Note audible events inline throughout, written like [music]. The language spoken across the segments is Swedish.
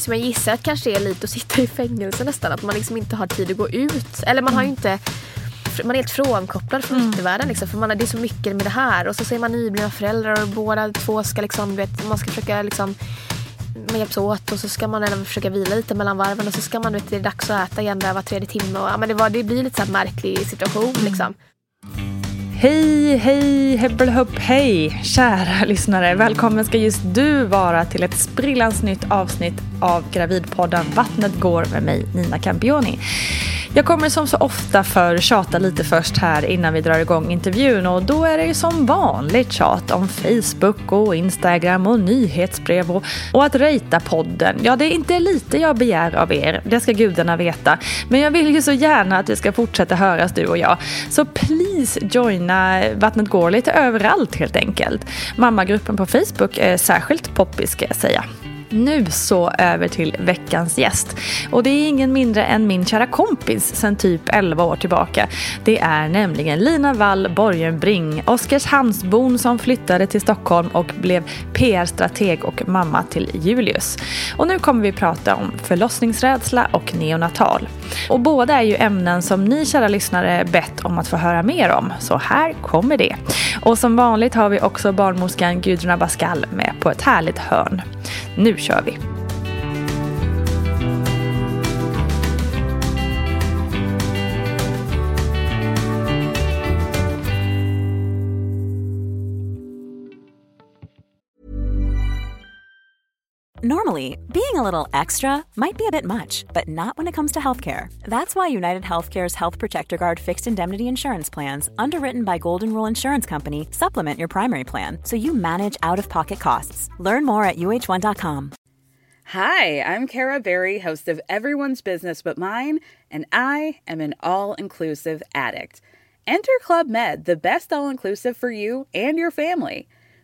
som jag gissar att kanske är lite att sitta i fängelse nästan. Att man liksom inte har tid att gå ut. Eller man har ju inte man är helt frånkopplad från mm. yttervärlden. Liksom, för man, det är så mycket med det här. Och så är man nyblivna föräldrar och båda två ska liksom, vet, man ska försöka liksom man hjälps åt och så ska man även försöka vila lite mellan varven och så ska man, vet, det är dags att äta igen där var tredje timme. Och, ja, men det, var, det blir lite så märklig situation mm. Hej, hej, hebbelhopp, hej! Kära lyssnare, välkommen ska just du vara till ett sprillans nytt avsnitt av Gravidpodden Vattnet går med mig, Nina Campioni. Jag kommer som så ofta för tjata lite först här innan vi drar igång intervjun och då är det ju som vanligt tjat om Facebook och Instagram och nyhetsbrev och, och att rejta podden. Ja, det är inte lite jag begär av er, det ska gudarna veta. Men jag vill ju så gärna att vi ska fortsätta höras du och jag. Så please joina Vattnet går lite överallt helt enkelt. Mammagruppen på Facebook är särskilt poppis ska jag säga. Nu så över till veckans gäst. Och det är ingen mindre än min kära kompis sen typ 11 år tillbaka. Det är nämligen Lina Wall Borgenbring, Oskarshamnsbon som flyttade till Stockholm och blev PR-strateg och mamma till Julius. Och nu kommer vi prata om förlossningsrädsla och neonatal. Och båda är ju ämnen som ni kära lyssnare bett om att få höra mer om. Så här kommer det. Och som vanligt har vi också barnmorskan Gudrun Abascal med på ett härligt hörn. Nu kör vi! Normally, being a little extra might be a bit much, but not when it comes to healthcare. That's why United Healthcare's Health Protector Guard fixed indemnity insurance plans, underwritten by Golden Rule Insurance Company, supplement your primary plan so you manage out of pocket costs. Learn more at uh1.com. Hi, I'm Kara Berry, host of Everyone's Business But Mine, and I am an all inclusive addict. Enter Club Med, the best all inclusive for you and your family.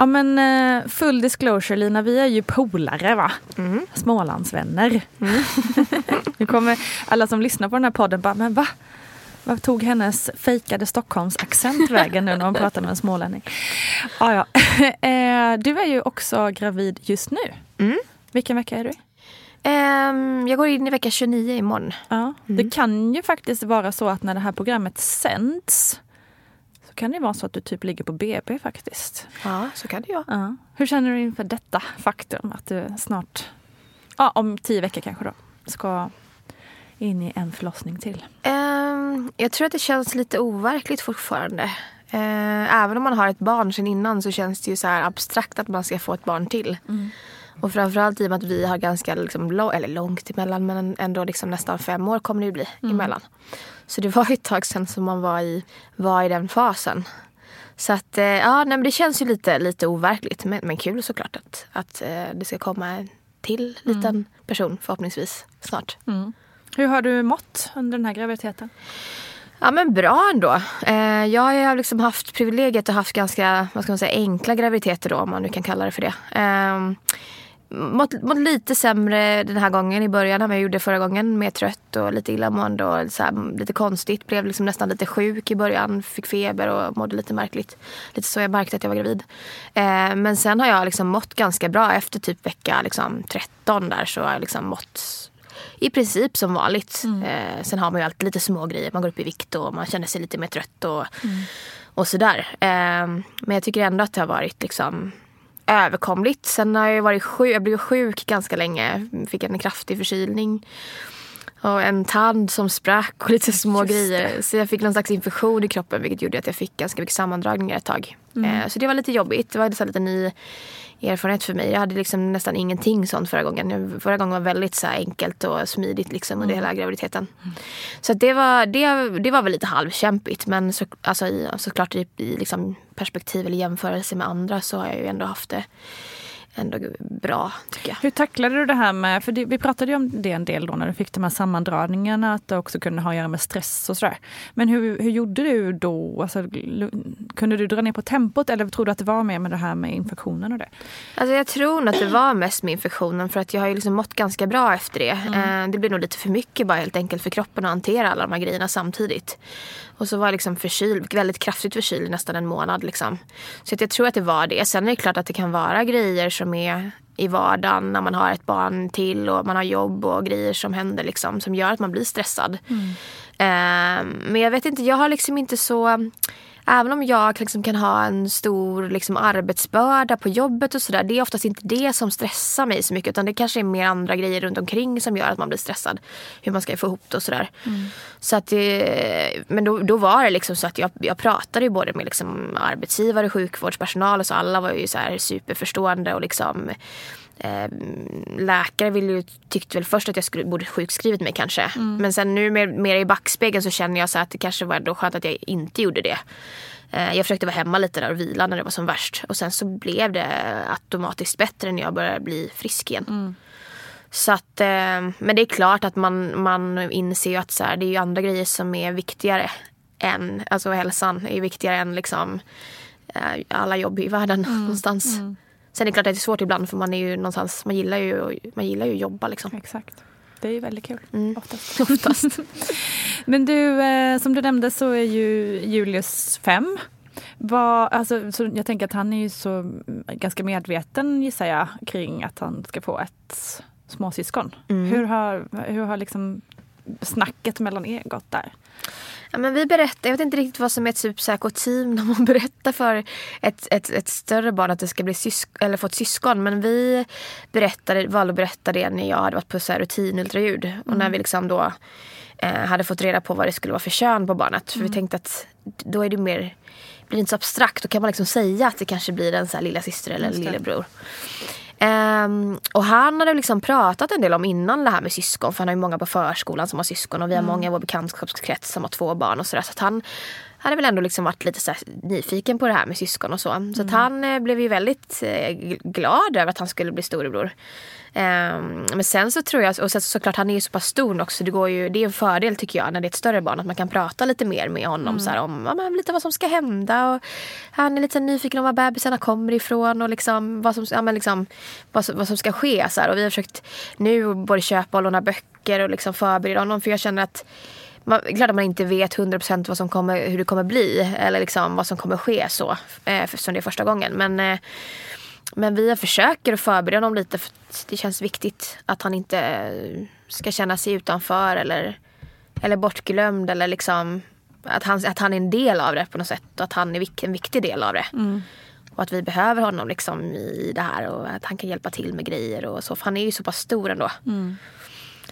Ja men eh, full disclosure Lina, vi är ju polare va? Mm. Smålandsvänner. Mm. [laughs] nu kommer alla som lyssnar på den här podden bara, men va? Vad tog hennes fejkade Stockholmsaccent vägen nu när hon pratar med en smålänning? Ja, ja. [laughs] Eh, du är ju också gravid just nu. Mm. Vilken vecka är du um, Jag går in i vecka 29 imorgon. Ja. Mm. Det kan ju faktiskt vara så att när det här programmet sänds kan det vara så att du typ ligger på BB faktiskt. Ja, så kan det vara. Ja. Hur känner du inför detta faktum att du snart, ja om tio veckor kanske då, ska in i en förlossning till? Um, jag tror att det känns lite overkligt fortfarande. Uh, även om man har ett barn sen innan så känns det ju så här abstrakt att man ska få ett barn till. Mm. Och framförallt i och med att vi har ganska liksom, lång, eller långt emellan men ändå liksom nästan fem år kommer det ju bli mm. emellan. Så det var ett tag sedan som man var i, var i den fasen. Så att eh, ja, nej, men det känns ju lite, lite overkligt men, men kul såklart att, att eh, det ska komma en till liten mm. person förhoppningsvis snart. Mm. Hur har du mått under den här graviditeten? Ja men bra ändå. Eh, jag har liksom haft privilegiet att ha haft ganska vad ska man säga, enkla graviditeter då om man nu kan kalla det för det. Eh, mått, mått lite sämre den här gången i början än vad jag gjorde förra gången. Mer trött och lite illamående och så här, lite konstigt. Blev liksom nästan lite sjuk i början. Fick feber och mådde lite märkligt. Lite så jag märkte att jag var gravid. Eh, men sen har jag liksom mått ganska bra. Efter typ vecka liksom, 13 där så har jag liksom mått i princip som vanligt. Mm. Eh, sen har man ju alltid lite små grejer. Man går upp i vikt och man känner sig lite mer trött och, mm. och sådär. Eh, men jag tycker ändå att det har varit liksom överkomligt. Sen har jag varit sjuk, jag blev sjuk ganska länge. Fick en kraftig förkylning. Och en tand som sprack och lite små grejer. Så jag fick någon slags infektion i kroppen vilket gjorde att jag fick ganska mycket sammandragningar ett tag. Eh, så det var lite jobbigt. Det var så lite ny erfarenhet för mig. Jag hade liksom nästan ingenting sånt förra gången. Förra gången var väldigt så enkelt och smidigt liksom under hela graviditeten. Så det, var, det, det var väl lite halvkämpigt. Men så, alltså, i, såklart i, i liksom perspektiv eller jämförelse med andra så har jag ju ändå haft det ändå bra tycker jag. Hur tacklade du det här med, för det, vi pratade ju om det en del då när du fick de här sammandragningarna, att det också kunde ha att göra med stress och sådär. Men hur, hur gjorde du då? Alltså, kunde du dra ner på tempot eller tror du att det var mer med det här med infektionen och det? Alltså jag tror nog att det var mest med infektionen för att jag har ju liksom mått ganska bra efter det. Mm. Eh, det blev nog lite för mycket bara helt enkelt för kroppen att hantera alla de här grejerna samtidigt. Och så var jag liksom förkyld, väldigt kraftigt förkyld nästan en månad. Liksom. Så att jag tror att det var det. Sen är det klart att det kan vara grejer som är i vardagen när man har ett barn till och man har jobb och grejer som händer liksom, som gör att man blir stressad. Mm. Eh, men jag vet inte, jag har liksom inte så även om jag liksom kan ha en stor liksom, arbetsbörda på jobbet och sådär. Det är oftast inte det som stressar mig så mycket. Utan det kanske är mer andra grejer runt omkring som gör att man blir stressad. Hur man ska få ihop det och sådär. Mm. Så att det, men då, då var det liksom så att jag, jag pratade ju både med liksom arbetsgivare, sjukvårdspersonal och så. Alla var ju så superförstående och liksom Eh, läkare vill ju, tyckte väl först att jag skulle, borde sjukskrivit mig kanske. Mm. Men sen nu mer, mer i backspegeln så känner jag så att det kanske var ändå skönt att jag inte gjorde det. Eh, jag försökte vara hemma lite där och vila när det var som värst. Och sen så blev det automatiskt bättre när jag började bli frisk igen. Mm. Så att, eh, men det är klart att man, man inser ju att så här, det är andra grejer som är viktigare än, alltså hälsan är viktigare än liksom alla jobb i världen mm. någonstans. Mm. Sen är det klart att det är svårt ibland för man är ju någonstans, man gillar ju, man gillar ju att jobba liksom. Exakt. Det är ju väldigt kul. Mm. Oftast. [laughs] Oftast. [laughs] Men du, eh, som du nämnde så är ju Julius fem. Vad, alltså, så jag tänker att han är ju så ganska medveten gissar jag kring att han ska få ett småsyskon. Mm. Hur har, hur har liksom snacket mellan er gått där? Ja, men vi berättar, jag vet inte riktigt vad som är ett typ team när man [laughs] berättar för ett, ett, ett större barn att det ska bli sysk eller få ett syskon. Men vi berättade, valde att berätta det när jag hade varit på så här rutinultraljud. Mm. Och när mm. vi liksom då eh, hade fått reda på vad det skulle vara för kön på barnet. För mm. vi tänkte att då är det mer, blir det inte så abstrakt. Då kan man liksom säga att det kanske blir en så här lilla syster eller en lillebror. Um, och han hade liksom pratat en del om innan det här med syskon. För han har ju många på förskolan som har syskon. Och vi har mm. många i vår bekantskapskrets som har två barn och sådär. Så att han hade väl ändå liksom varit lite så nyfiken på det här med syskon och så. Så mm. att han eh, blev ju väldigt eh, glad över att han skulle bli storebror. Um, men sen så tror jag, och så, såklart han är ju så pass stor också, det, går ju, det är en fördel tycker jag när det är ett större barn att man kan prata lite mer med honom mm. så här, om ja, men, lite vad som ska hända. Och han är lite nyfiken om var bebisarna kommer ifrån och liksom, vad, som, ja, men liksom, vad, vad som ska ske. Så här. Och vi har försökt nu både köpa och låna böcker och liksom förbereda honom för jag känner att man, klart att man inte vet 100% vad som kommer, hur det kommer bli eller liksom vad som kommer ske så. Eh, som det är första gången. Men, eh, men vi försöker att förbereda honom lite. För det känns viktigt att han inte ska känna sig utanför eller, eller bortglömd. Eller liksom, att, han, att han är en del av det på något sätt. Och att han är en viktig del av det. Mm. Och att vi behöver honom liksom i det här och att han kan hjälpa till med grejer och så. För han är ju så pass stor ändå. Mm.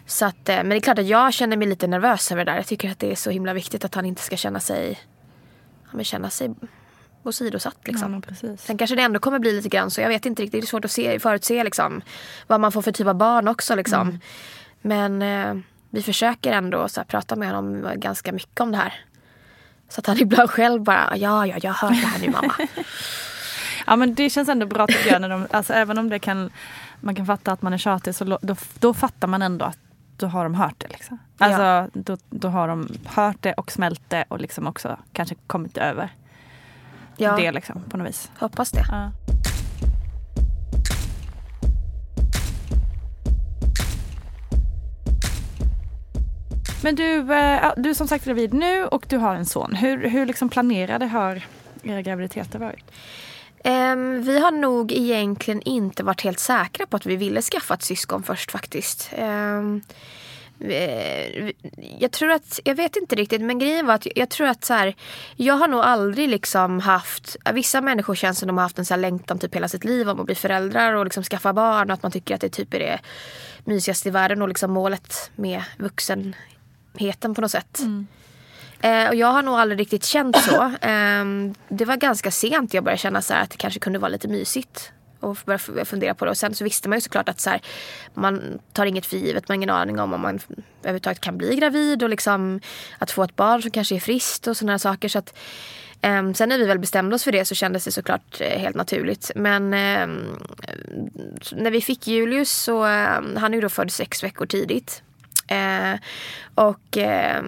Så att, eh, men det är klart att jag känner mig lite nervös över det där. Jag tycker att det är så himla viktigt att han inte ska känna sig, ja, känna sig åsidosatt. Liksom. Ja, Sen kanske det ändå kommer bli lite grann så. Jag vet inte riktigt. Det är svårt att se, förutse liksom, vad man får för typ av barn också. Liksom. Mm. Men eh, vi försöker ändå så här, prata med honom ganska mycket om det här. Så att han [laughs] ibland själv bara, ja, ja, jag hört det här nu mamma. [laughs] ja men det känns ändå bra tycker jag. När de, alltså, även om det kan, man kan fatta att man är tjatig så då, då fattar man ändå att då har de hört det. Liksom. Alltså, ja. då, då har de hört det och smält det och liksom också kanske kommit över ja. det liksom, på något vis. Hoppas det. Ja. Men du, äh, du är som sagt gravid nu och du har en son. Hur, hur liksom planerade har era graviditeter varit? Um, vi har nog egentligen inte varit helt säkra på att vi ville skaffa ett syskon först faktiskt. Um, eh, jag tror att, jag vet inte riktigt men grejen var att jag tror att så här, jag har nog aldrig liksom haft, vissa människor känns som de har haft en så här längtan typ hela sitt liv om att bli föräldrar och liksom skaffa barn och att man tycker att det typ är det mysigaste i världen och liksom målet med vuxenheten på något sätt. Mm. Eh, och jag har nog aldrig riktigt känt så. [coughs] Eh, det var ganska sent jag började känna så att det kanske kunde vara lite mysigt och började fundera på det. Och sen så visste man ju såklart att så här, man tar inget för givet. Man har ingen aning om om man överhuvudtaget kan bli gravid och liksom att få ett barn som kanske är friskt och sådana saker. Så att, um, sen när vi väl bestämde oss för det så kändes det såklart uh, helt naturligt. Men um, när vi fick Julius så, um, han är ju då född sex veckor tidigt. Uh, och uh,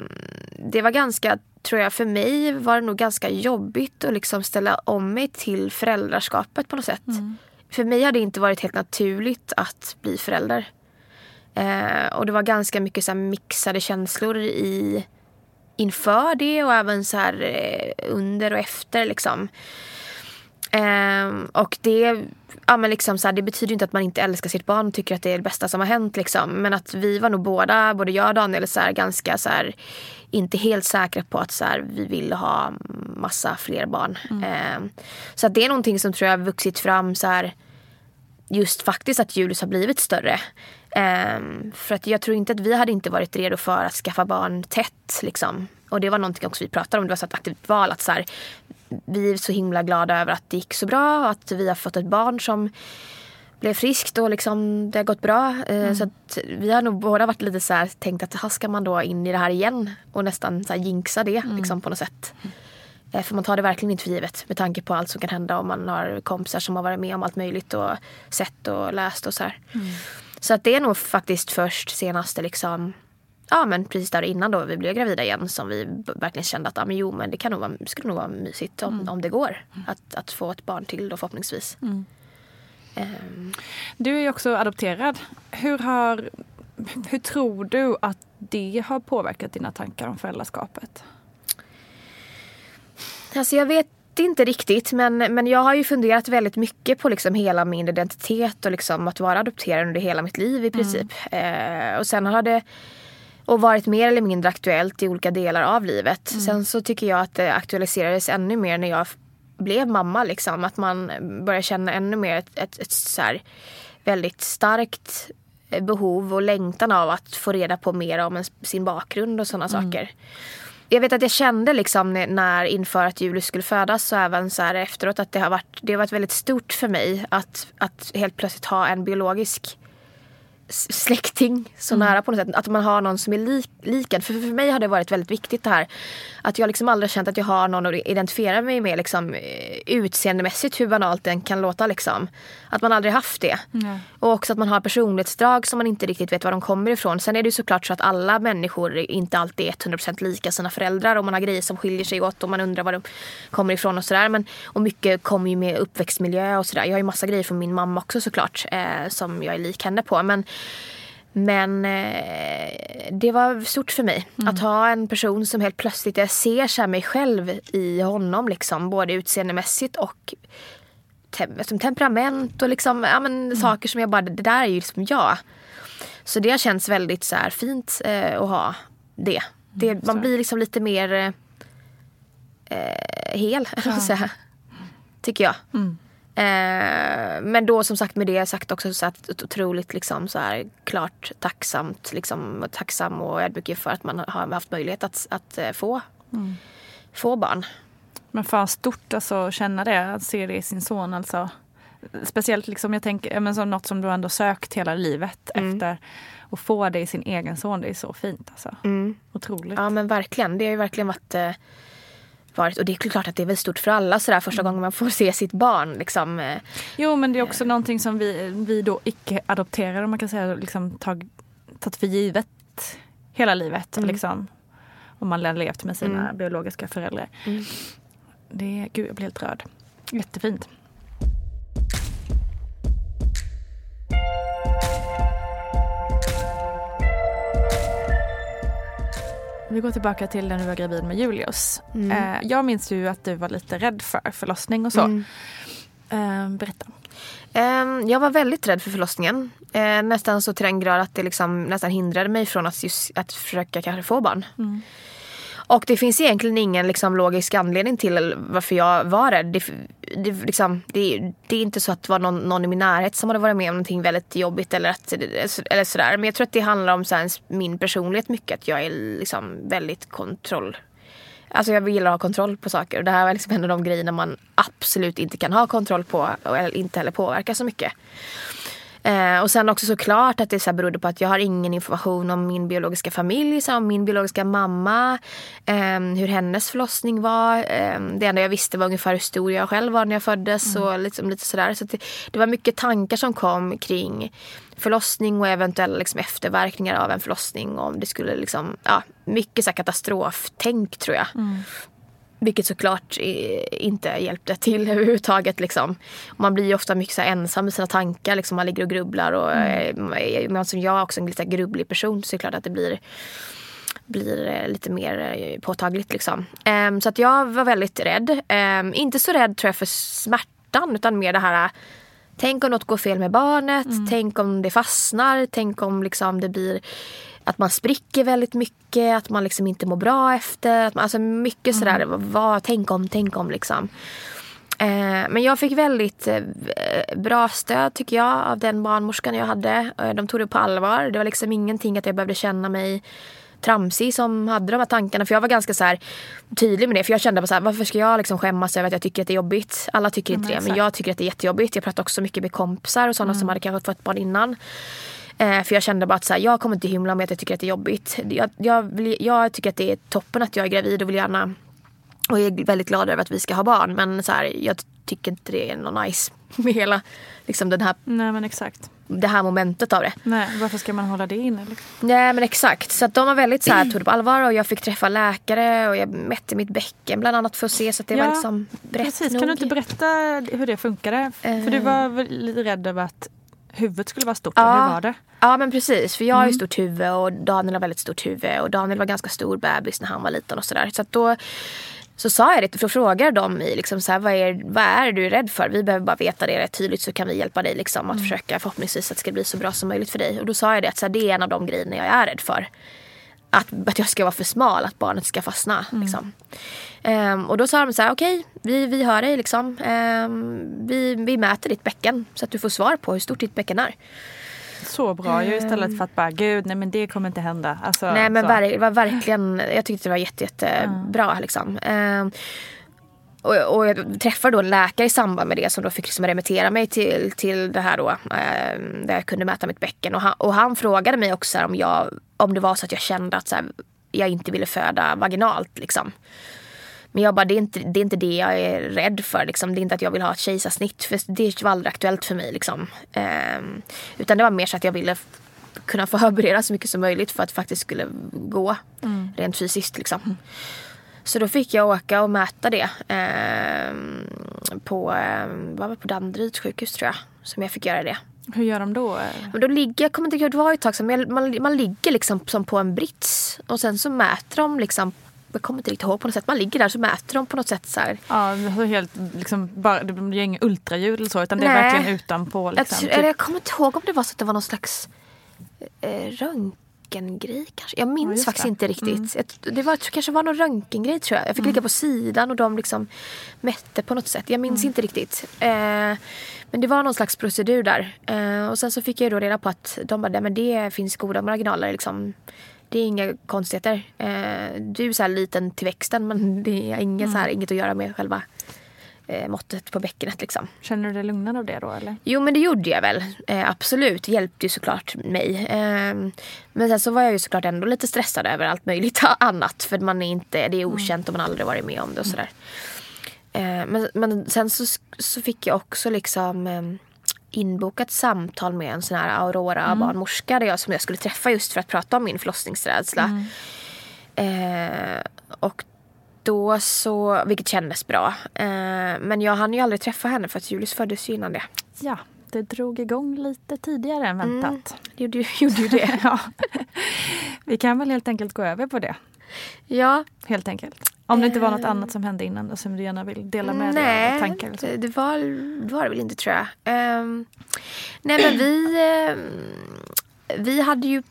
det var ganska tror jag för mig var det nog ganska jobbigt att liksom ställa om mig till föräldraskapet på något sätt. Mm för mig har det inte varit helt naturligt att bli förälder. Eh, och det var ganska mycket så mixade känslor i, inför det och även så här, eh, under och efter. Liksom. Eh, och det, ja, men liksom så här, det betyder inte att man inte älskar sitt barn och tycker att det är det bästa som har hänt. Liksom. Men att vi var nog båda, både jag och Daniel, så här, ganska så här, inte helt säkra på att så här, vi vill ha massa fler barn. Mm. Eh, så det är någonting som tror jag har vuxit fram så här, just faktiskt att Julius har blivit större. Eh, för att jag tror inte att vi hade inte varit redo för att skaffa barn tätt. Liksom. Och det var någonting också vi pratade om. Det var så ett aktivt val. Att så här, vi är så himla glada över att det gick så bra. Att vi har fått ett barn som blev friskt och liksom det har gått bra. Eh, mm. Så att vi har nog båda varit lite så här, tänkt att här ska man då in i det här igen och nästan så här jinxa det mm. liksom, på något sätt. Mm. För man tar det verkligen inte för givet med tanke på allt som kan hända om man har kompisar som har varit med om allt möjligt och sett och läst och så här. Mm. Så att det är nog faktiskt först senaste liksom Ja men precis där innan då vi blev gravida igen som vi verkligen kände att ja, men jo men det kan nog vara, skulle nog vara mysigt om, mm. om det går. Att, att få ett barn till då förhoppningsvis. Mm. Um. Du är ju också adopterad. Hur, har, hur tror du att det har påverkat dina tankar om föräldraskapet? Alltså jag vet inte riktigt men, men jag har ju funderat väldigt mycket på liksom hela min identitet och liksom att vara adopterad under hela mitt liv i princip. Mm. Eh, och sen har det och varit mer eller mindre aktuellt i olika delar av livet. Mm. Sen så tycker jag att det aktualiserades ännu mer när jag blev mamma. Liksom. Att man börjar känna ännu mer ett, ett, ett så här, väldigt starkt behov och längtan av att få reda på mer om sin bakgrund och sådana mm. saker. Jag vet att jag kände liksom när inför att Julius skulle födas och även så här efteråt att det har varit, det har varit väldigt stort för mig att, att helt plötsligt ha en biologisk släkting så mm. nära på något sätt. Att man har någon som är lik, likad. För, för mig har det varit väldigt viktigt det här. Att jag liksom aldrig känt att jag har någon att identifiera mig med liksom, eh, utseendemässigt hur banalt den kan låta. Liksom. Att man aldrig haft det. Mm. Och också att man har personlighetsdrag som man inte riktigt vet var de kommer ifrån. Sen är det ju såklart så att alla människor inte alltid är 100% lika sina föräldrar. Och man har grejer som skiljer sig åt och man undrar var de kommer ifrån och sådär. Och mycket kommer ju med uppväxtmiljö och sådär. Jag har ju massa grejer från min mamma också såklart. Eh, som jag är lik henne på. Men men eh, det var stort för mig mm. att ha en person som helt plötsligt, jag ser så mig själv i honom liksom. Både utseendemässigt och tem som temperament och liksom, ja, men, mm. saker som jag bara, det där är ju liksom jag. Så det har känts väldigt så här, fint eh, att ha det. det mm, man blir liksom lite mer eh, hel, [laughs] ja. tycker jag. Eh, men då som sagt med det sagt också så att otroligt liksom så här klart tacksamt, liksom, tacksam och ödmjuk för att man har haft möjlighet att, att eh, få, mm. få barn. Men fan stort alltså att känna det, att se det i sin son alltså. Speciellt liksom jag tänker, men som något som du ändå sökt hela livet mm. efter. Att få det i sin egen son, det är så fint alltså. Mm. Otroligt. Ja men verkligen, det har ju verkligen varit eh, varit. Och det är klart att det är väl stort för alla sådär första mm. gången man får se sitt barn. Liksom. Eh. Jo men det är också eh. någonting som vi, vi då icke adopterade man kan säga liksom tag, tagit för givet hela livet. Mm. Liksom, om man levt med sina mm. biologiska föräldrar. Mm. Det, gud jag blir helt rörd. Jättefint. Vi går tillbaka till när du var gravid med Julius. Mm. Eh, jag minns ju att du var lite rädd för förlossning och så. Mm. Eh, berätta. Ehm, jag var väldigt rädd för förlossningen. Eh, nästan så till den grad att det liksom nästan hindrade mig från att, just, att försöka kanske få barn. Mm. Och det finns egentligen ingen liksom, logisk anledning till varför jag var rädd. Det, det, liksom, det, det är inte så att det var någon, någon, i min närhet som hade varit med om någonting väldigt jobbigt eller, att, eller sådär. Men jag tror att det handlar om så här, min personlighet mycket. Att jag är liksom väldigt kontroll Alltså jag gillar att ha kontroll på saker och det här var liksom en av de grejerna man absolut inte kan ha kontroll på och inte heller påverka så mycket. Eh, och sen också såklart att det så här berodde på att jag har ingen information om min biologiska familj, så om min biologiska mamma, eh, hur hennes förlossning var. Eh, det enda jag visste var ungefär hur stor jag själv var när jag föddes mm. och liksom lite sådär. Så det, det, var mycket tankar som kom kring förlossning och eventuella liksom efterverkningar av en förlossning. Om det skulle liksom, ja, mycket så katastroftänk tror jag. Mm. Vilket såklart inte hjälpte till [laughs] överhuvudtaget. Liksom. Man blir ju ofta mycket så ensam med sina tankar. Liksom. Man ligger och grubblar. Och, mm. Eh, men som jag är också en lite grubblig person så är det klart att det blir blir eh, lite mer eh, påtagligt. Liksom. Um, så att jag var väldigt rädd. Um, inte så rädd tror jag för smärtan utan mer det här Tänk om något går fel med barnet, mm. tänk om det fastnar, tänk om liksom det blir att man spricker väldigt mycket, att man liksom inte mår bra efter. Att man, alltså mycket mm. sådär, vad, tänk om, tänk om liksom. Eh, men jag fick väldigt eh, bra stöd tycker jag av den barnmorskan jag hade. Eh, de tog det på allvar. Det var liksom ingenting att jag behövde känna mig tramsig som hade de här tankarna. För jag var ganska så här, tydlig med det. För jag kände bara så här, varför ska jag liksom skämmas över att jag tycker att det är jobbigt? Alla tycker inte mm, det. Men jag tycker att det är jättejobbigt. Jag pratar också mycket med kompisar och sådana mm. som hade kanske fått barn innan. Eh, för jag kände bara att så här, jag kommer inte hymla med att jag tycker att det är jobbigt. Jag, jag, vill, jag tycker att det är toppen att jag är gravid och vill gärna och är väldigt glad över att vi ska ha barn. Men så här, jag tycker inte det är något nice med hela liksom den här, Nej men exakt. det här momentet av det. Nej, varför ska man hålla det inne? Liksom? Nej men exakt. Så att de var väldigt så här, tog det på allvar och jag fick träffa läkare och jag mätte mitt bäcken bland annat för att se så att det ja, var liksom brett precis. nog. Kan du inte berätta hur det funkade? Uh, för du var väl lite rädd över att huvudet skulle vara stort. Ja. Hur var det? Ja men precis. För jag har ju mm. stort huvud och Daniel har väldigt stort huvud. Och Daniel var ganska stor bebis när han var liten och sådär. Så att då så sa jag det, för då frågade de mig liksom så här, vad, är, vad är du rädd för? Vi behöver bara veta det rätt tydligt så kan vi hjälpa dig liksom, att mm. försöka förhoppningsvis att det ska bli så bra som möjligt för dig. Och då sa jag det att så här, det är en av de grejerna jag är rädd för. Att, att jag ska vara för smal, att barnet ska fastna. Mm. Liksom. Um, och då sa de så här, okej, okay, vi, vi hör dig liksom. Um, vi, vi mäter ditt bäcken så att du får svar på hur stort ditt bäcken är. Så bra ju istället för att bara gud nej men det kommer inte hända. Alltså, nej men ver var verkligen, jag tyckte det var jätte, jättebra mm. liksom. Um, och, och, jag träffade då en läkare i samband med det som då fick liksom remittera mig till, till det här då. Eh, där jag kunde mäta mitt bäcken. Och han, och han frågade mig också om, jag, om det var så att jag kände att så här, jag inte ville föda vaginalt. Liksom. Men jag bara, det är, inte, det är inte det jag är rädd för. Liksom. Det är inte att jag vill ha ett kejsarsnitt. För det var aldrig aktuellt för mig. Liksom. Eh, utan det var mer så att jag ville kunna [laughs] förbereda så mycket som möjligt för att det faktiskt skulle gå mm. rent fysiskt. Liksom. Mm. Så då fick jag åka och mäta det eh, på, eh, var på Danderyds sjukhus tror jag. Som jag fick göra det. Hur gör de då? Men då ligger, jag kommer inte ihåg, det var ett tag sedan, man, man ligger liksom som på en brits. Och sen så mäter de liksom jag kommer inte riktigt ihåg på något sätt. Man ligger där så mäter de på något sätt så här. Ja, helt liksom bara, det blir inget ultraljud eller så utan Nej. det är verkligen utanpå. Liksom. Jag, eller jag kommer inte ihåg om det var så att det var någon slags eh, röntgen röntgengrej kanske. Jag minns ja, faktiskt det. inte riktigt. Mm. Det var, kanske var någon röntgengrej tror jag. Jag fick mm. ligga på sidan och de liksom mätte på något sätt. Jag minns mm. inte riktigt. Eh, men det var någon slags procedur där. Eh, och sen så fick jag då reda på att de bara, men det finns goda marginaler liksom. Det är inga konstigheter. Eh, du är så här liten till växten men det är inget, så här, mm. inget att göra med själva eh, måttet på bäckenet. Liksom. Känner du dig lugnad av det då? Eller? Jo men det gjorde jag väl. Eh, absolut, det hjälpte ju såklart mig. Eh, men sen så var jag ju såklart ändå lite stressad över allt möjligt [laughs] annat. För man är inte, det är mm. okänt och man aldrig varit med om det och mm. sådär. Eh, men, men sen så, så fick jag också liksom eh, inbokat samtal med en sån här Aurora mm. där jag, som jag skulle träffa just för att prata om min förlossningsrädsla. Mm. Eh, och då så, vilket kändes bra. Eh, men jag hann ju aldrig träffa henne för att Julius föddes ju innan det. Ja, det drog igång lite tidigare än väntat. Mm, det gjorde, [laughs] gjorde ju det. [laughs] ja. Vi kan väl helt enkelt gå över på det. Ja. Helt enkelt. Om det inte var något annat som hände innan då, som du gärna vill dela med dig av Nej, tankar? det, det, var, det var det väl inte tror jag. Ehm, nej men vi, ehm, vi hade ju,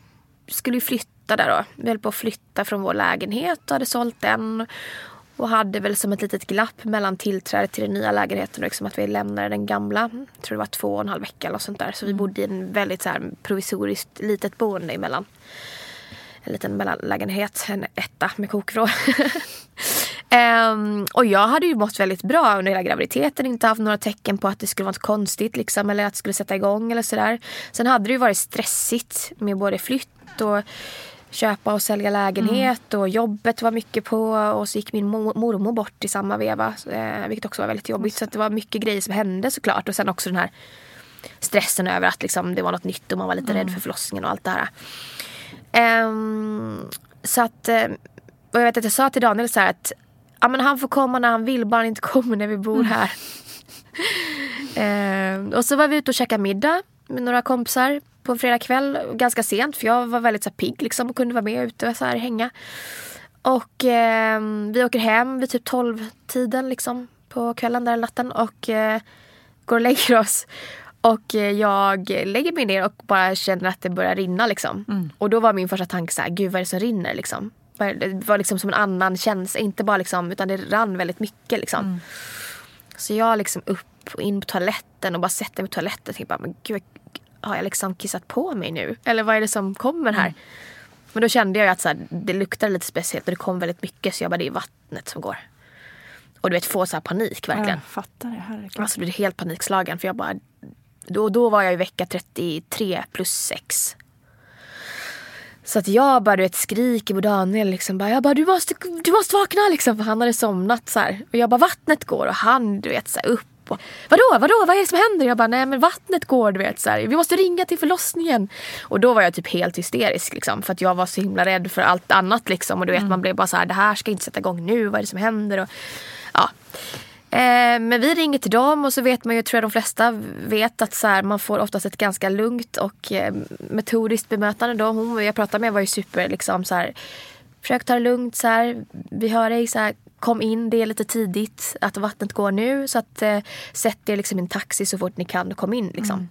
skulle ju flytta där då. Vi höll på att flytta från vår lägenhet och hade sålt den. Och hade väl som ett litet glapp mellan tillträdet till den nya lägenheten och liksom att vi lämnade den gamla. Jag tror det var två och en halv vecka eller sånt där. Så vi bodde i en väldigt så här provisoriskt litet boende emellan. En liten mellanlägenhet, en etta med kokvrå. [laughs] Ehm, och jag hade ju mått väldigt bra under hela graviditeten. Inte haft några tecken på att det skulle vara något konstigt liksom, eller att det skulle sätta igång eller sådär. Sen hade det ju varit stressigt med både flytt och köpa och sälja lägenhet och jobbet var mycket på och så gick min mor- mormor bort i samma veva. Eh, vilket också var väldigt jobbigt. Så att det var mycket grejer som hände såklart. Och sen också den här stressen över att liksom, det var något nytt och man var lite rädd för förlossningen och allt det här. Ehm, så att, eh, och jag vet att jag sa till Daniel så här att ja, men han får komma när han vill, bara han inte [laughs] kommer när vi bor här. Ehm, och så var vi ute och käkade middag med några kompisar på en fredagkväll. Ganska sent för jag var väldigt så här, pigg liksom, och kunde vara med ute och så här, hänga. Och ehm, vi åker hem vid typ 12-tiden liksom, på kvällen där natten och eh, går och lägger oss. Och eh, jag lägger mig ner och bara känner att det börjar rinna liksom. Och då var min första tanke så här, gud vad är det som rinner liksom? Det var liksom som en annan känsla, inte bara liksom, utan det rann väldigt mycket liksom. Så jag liksom upp och in på toaletten och bara sätter mig på toaletten och tänker bara, men gud, har jag liksom kissat på mig nu? Eller vad är det som kommer här? Men då kände jag att så här, det luktade lite speciellt och det kom väldigt mycket så jag bara, det är vattnet som går. Och du vet, få så här panik verkligen. Jag fattar det, herregud. Alltså blev helt panikslagen för jag bara... Då, då var jag i vecka 33 plus 6. Så att jag bara du vet, skriker på Daniel liksom bara, jag bara du måste, du måste vakna liksom för han hade somnat så här. Och jag bara vattnet går och han du vet så här, upp och vadå, vadå, vad är det som händer? Jag bara nej men vattnet går du vet så här. Vi måste ringa till förlossningen. Och då var jag typ helt hysterisk liksom för att jag var så himla rädd för allt annat liksom. Och du vet man blev bara så här, det här ska inte sätta igång nu, vad är det som händer? Och, ja. Eh, men vi ringer till dem och så vet man ju, tror jag de flesta vet att så här, man får oftast ett ganska lugnt och eh, metodiskt bemötande. Då. Hon jag pratade med var ju super liksom så här, försök ta det lugnt så här, vi hör dig så här, kom in, det är lite tidigt att vattnet går nu så att eh, sätt er liksom i en taxi så fort ni kan och kom in liksom.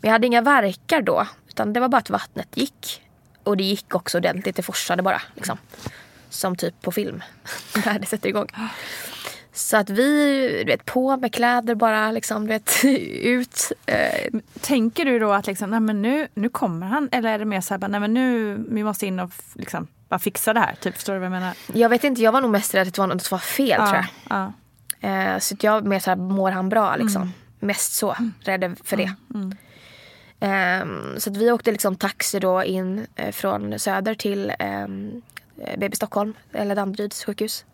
Men jag hade inga verkar då utan det var bara att vattnet gick. Och det gick också ordentligt, det forsade bara liksom. Som typ på film, [laughs] när det sätter igång. Så att vi, du vet, på med kläder bara liksom, du vet, [laughs] ut. Eh, Tänker du då att liksom, nej, men nu, nu kommer han? Eller är det mer så här, nej, men nu, vi måste in och liksom, bara fixa det här? Typ, förstår du vad jag menar? jag vet inte, jag var nog mest rädd att det var något som var fel tror jag. ja. Eh, så jag mer så här, mår han bra liksom. Mest så, rädd för det. Ehm, så att vi åkte liksom taxi då in eh, från Söder till um, BB Stockholm, eller Danderyds sjukhus.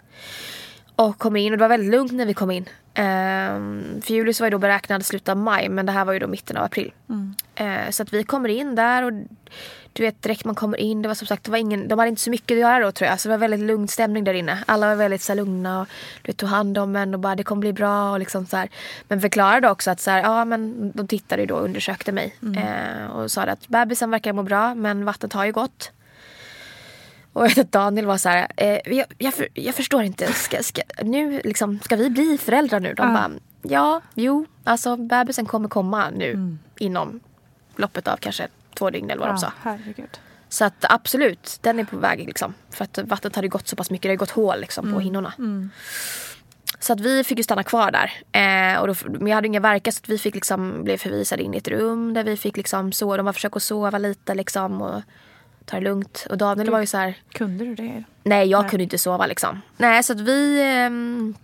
Och kommer in och det var väldigt lugnt när vi kom in. Um, för Julius var ju då beräknad slutet av maj men det här var ju då mitten av april. Eh, så att vi kommer in där och du vet direkt man kommer in, det var som sagt, det var ingen, de hade inte så mycket att göra då tror jag. Så det var väldigt lugn stämning där inne. Alla var väldigt så här, lugna och du vet, tog hand om en och bara det kommer bli bra och liksom så här. Men förklarade också att så här, ja men de tittade ju då och undersökte mig. Eh, och sa att bebisen verkar må bra men vattnet har ju gått. Och Daniel var så här, eh, jag, jag, för, jag förstår inte, ska, ska, nu liksom, ska vi bli föräldrar nu? De Ja. bara, ja, jo, alltså bebisen kommer komma nu inom loppet av kanske två dygn eller vad de sa. Ja, herregud. Så att absolut, den är på väg liksom. För att vattnet hade gått så pass mycket, det hade gått hål liksom på hinnorna. Så att vi fick ju stanna kvar där. Eh, och då, men jag hade inga verkar så att vi fick liksom, blev förvisade in i ett rum där vi fick liksom sova. De var försöka sova lite liksom och ta det lugnt. Och Daniel var ju så här, Kunde du det? nej jag Nej. kunde inte sova liksom. Nej så att vi ehm,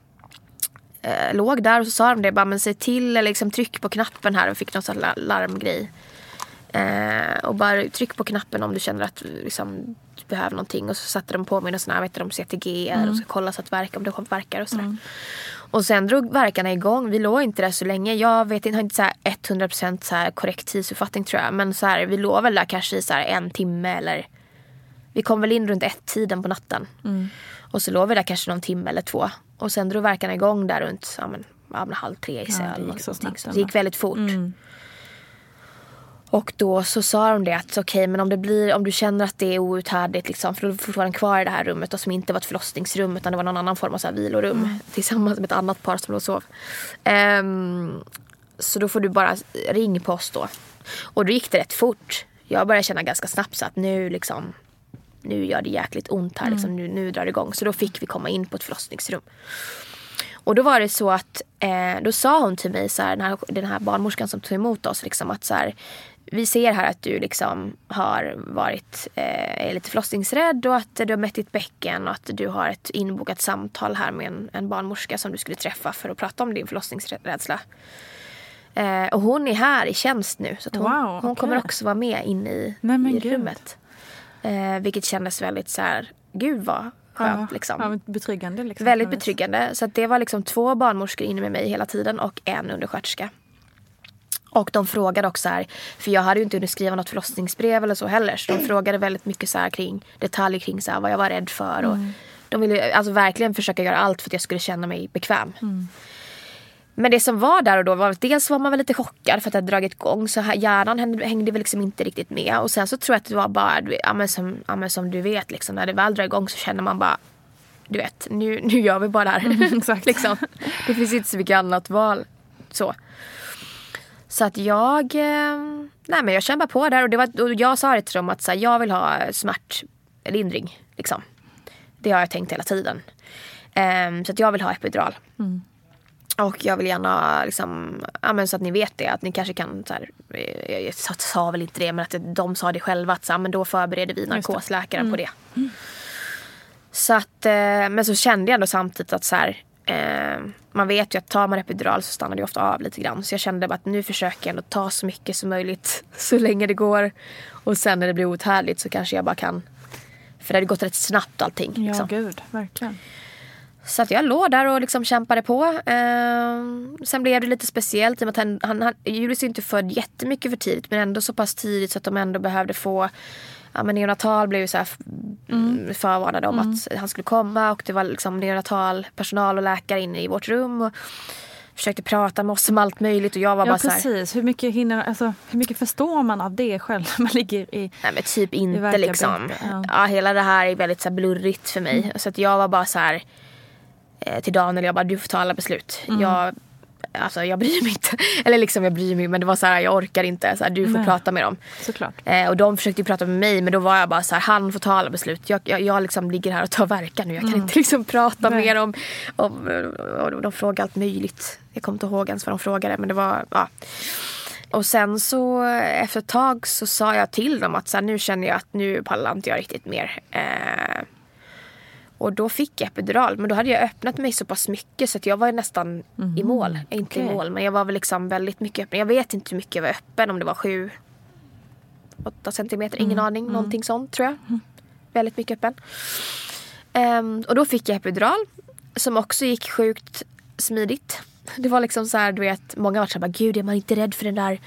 eh, låg där och så sa de det bara men säg till eller liksom tryck på knappen här och fick någon sån här la- larmgrej. Eh, och bara tryck på knappen om du känner att liksom, du behöver någonting. Och så satte de på här, vet du, de CTG och ska kolla så att verka, om det verkar och sådär. Och sen drog verkarna igång. Vi låg inte där så länge. Jag vet inte, har inte så här 100% så här korrekt tidsuppfattning tror jag. Men så här, vi låg väl där kanske i så här en timme eller vi kom väl in runt ett tiden på natten. Och så låg vi där kanske någon timme eller två. Och sen drog verkarna igång där runt ja, men, ja, men halv tre gissar Ja, det gick så snabbt det gick väldigt fort. Och då så sa de det att okej okay, men om det blir, om du känner att det är outhärdligt liksom, för då du fortfarande kvar i det här rummet då, som inte var ett förlossningsrum utan det var någon annan form av så här vilorum mm. tillsammans med ett annat par som låg och sov. Um, så då får du bara ring på oss då. Och då gick det rätt fort. Jag började känna ganska snabbt så att nu liksom nu gör det jäkligt ont här, liksom, mm. nu, nu drar det igång. Så då fick vi komma in på ett förlossningsrum. Och då var det så att eh, då sa hon till mig, så här, den, här, den här barnmorskan som tog emot oss, liksom, att så här, vi ser här att du liksom har varit eh, är lite förlossningsrädd och att du har mätt ditt bäcken och att du har ett inbokat samtal här med en, en barnmorska som du skulle träffa för att prata om din förlossningsrädsla. Eh, och hon är här i tjänst nu så hon, wow, okay. hon kommer också vara med in i, Nej, i rummet. Eh, vilket kändes väldigt så här, gud vad skönt. Ja, liksom. ja, betryggande. Liksom, väldigt betryggande. Så det var liksom två barnmorskor inne med mig hela tiden och en undersköterska. Och de frågade också här, för jag hade ju inte hunnit skriva något förlossningsbrev eller så heller. Så de [clears throat] frågade väldigt mycket så här kring detaljer kring så här, vad jag var rädd för. Och mm. De ville alltså verkligen försöka göra allt för att jag skulle känna mig bekväm. Mm. Men det som var där och då var att dels var man väl lite chockad för att det hade dragit igång så här, hjärnan hängde väl liksom inte riktigt med. Och sen så tror jag att det var bara, ja men som, ja, men som du vet liksom, när det väl drar igång så känner man bara du vet, nu, nu gör vi bara det här. Mm, [laughs] liksom. Det finns inte så mycket annat val. Så. Så att jag, eh, nej men jag kämpade på där och, det var, och jag sa det till dem att så här, jag vill ha smärtlindring. Liksom. Det har jag tänkt hela tiden. Um, så att jag vill ha epidural. Mm. Och jag vill gärna liksom, ja, men så att ni vet det. Att ni kanske kan, så här, eh, jag sa väl inte det men att de sa det själva. Att så här, men då förbereder vi narkosläkaren mm. på det. Mm. Så att, eh, men så kände jag ändå samtidigt att så här, eh, man vet ju att tar man epidural så stannar det ofta av lite grann. Så jag kände bara att nu försöker jag ändå ta så mycket som möjligt [laughs] så länge det går. Och sen när det blir outhärdligt så kanske jag bara kan. För det hade gått rätt snabbt allting. Ja, liksom. gud, verkligen. Så att jag låg där och liksom kämpade på. Eh, sen blev det lite speciellt i och med att han, han, han, Julius är inte född jättemycket för tidigt men ändå så pass tidigt så att de ändå behövde få ja, men neonatal blev ju så här mm. förvarnade om mm. att han skulle komma och det var liksom neonatal personal och läkare inne i vårt rum. Och försökte prata med oss om allt möjligt och jag var ja, bara precis. så här, hur mycket, hinner, alltså, hur mycket förstår man av det själv när man ligger i Nej men typ inte liksom. Ja. ja. hela det här är väldigt så här, blurrigt för mig. Mm. Så att jag var bara så här eh, till Daniel, jag bara du får ta alla beslut. Mm. Jag Alltså jag bryr mig inte. [laughs] Eller liksom jag bryr mig men det var så här, jag orkar inte. Så här, du får Nej. prata med dem. Såklart. Eh, och de försökte ju prata med mig men då var jag bara så här, han får ta alla beslut. Jag, jag, jag liksom ligger här och tar verkan nu. Jag kan mm. inte liksom prata Nej. mer om, om och de frågade allt möjligt. Jag kommer inte ihåg ens vad de frågade men det var, ja. Och sen så efter ett tag så sa jag till dem att så här, nu känner jag att nu pallar inte jag riktigt mer. Eh, och då fick jag epidural. Men då hade jag öppnat mig så pass mycket så att jag var nästan mm. i mål. Inte okay. i mål men jag var väl liksom väldigt mycket öppen. Jag vet inte hur mycket jag var öppen. Om det var sju, åtta centimeter. Ingen mm. aning. Mm. Någonting sånt tror jag. Mm. Väldigt mycket öppen. Um, och då fick jag epidural. Som också gick sjukt smidigt. Det var liksom så här, du vet, många var så här, gud är man inte rädd för den där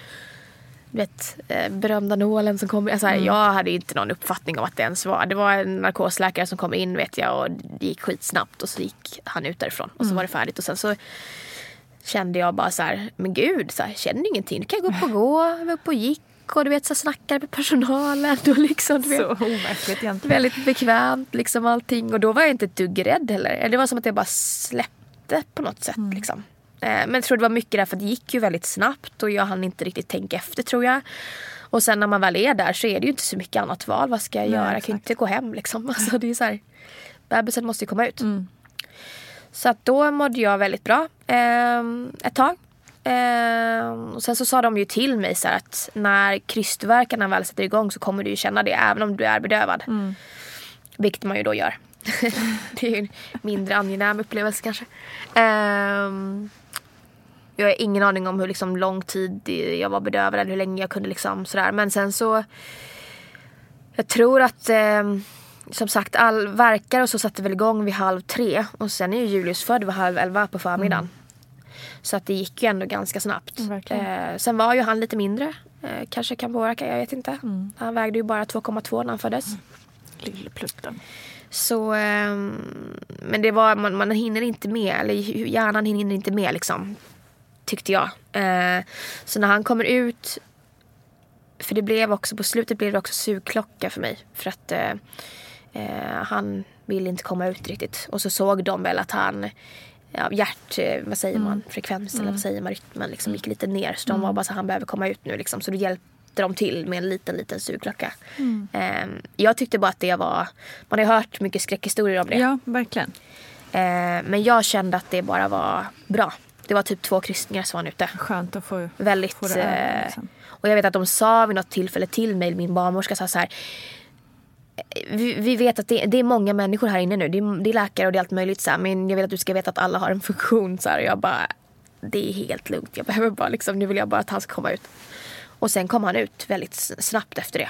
vet, eh, berömda nålen som kom. Alltså, mm. Jag hade inte någon uppfattning om att det ens var. Det var en narkosläkare som kom in vet jag och det gick skitsnabbt och så gick han ut därifrån och så mm. var det färdigt och sen så kände jag bara så här, men gud, så här, känner ingenting. Nu kan jag gå upp och gå. Jag var uppe och gick och du vet så snackade med personalen. [laughs] Och liksom, du vet, så overkligt egentligen. Väldigt bekvämt liksom allting. Och då var jag inte ett dugg rädd heller. Det var som att jag bara släppte på något sätt. Mm. Liksom. Eh, men jag tror det var mycket därför att det gick ju väldigt snabbt och jag hann inte riktigt tänka efter tror jag. Och sen när man väl är där så är det ju inte så mycket annat val. Vad ska jag Nej, göra? Jag kan inte gå hem liksom. [laughs] Alltså, det är så här, bebisen måste ju komma ut. Mm. Så att då mådde jag väldigt bra eh, ett tag. Eh, och sen så sa de ju till mig så att när krystvärkarna väl sätter igång så kommer du ju känna det även om du är bedövad. Mm. Vilket man ju då gör. [laughs] det är ju en mindre angenäm upplevelse kanske. Eh, jag har ingen aning om hur liksom lång tid jag var bedövad eller hur länge jag kunde liksom sådär. Men sen så. Jag tror att eh, som sagt all verkar och så satte väl igång vid halv tre. Och sen är ju Julius född vid halv elva på förmiddagen. Mm. Så att det gick ju ändå ganska snabbt. Eh, sen var ju han lite mindre. Eh, kanske kan påverka, jag vet inte. Mm. Han vägde ju bara 2,2 när han föddes. Mm. Lillplutten. Så, eh, men det var, man, man hinner inte med, eller hjärnan hinner inte med liksom tyckte jag. Eh, så när han kommer ut för det blev också, på slutet blev det också sugklocka för mig. För att eh, eh, han ville inte komma ut riktigt. Och så såg de väl att han ja, hjärt, eh, vad säger man, frekvensen eller vad säger man, rytmen liksom gick lite ner. Så de var bara så han behöver komma ut nu liksom. Så då hjälpte de till med en liten, liten sugklocka. Eh, jag tyckte bara att det var, man har ju hört mycket skräckhistorier om det. Ja, verkligen. Eh, men jag kände att det bara var bra. Det var typ två kryssningar som var ute. Skönt att få, Väldigt. få det över. eh, Liksom. Och jag vet att de sa vid något tillfälle till mig, min barnmorska sa så här. Vi, vi vet att det, det är många människor här inne nu. Det är, det är läkare och det är allt möjligt. Så här, men jag vill att du ska veta att alla har en funktion. Så här, och jag bara, det är helt lugnt. Jag behöver bara liksom, nu vill jag bara att han ska komma ut. Och sen kom han ut väldigt snabbt efter det.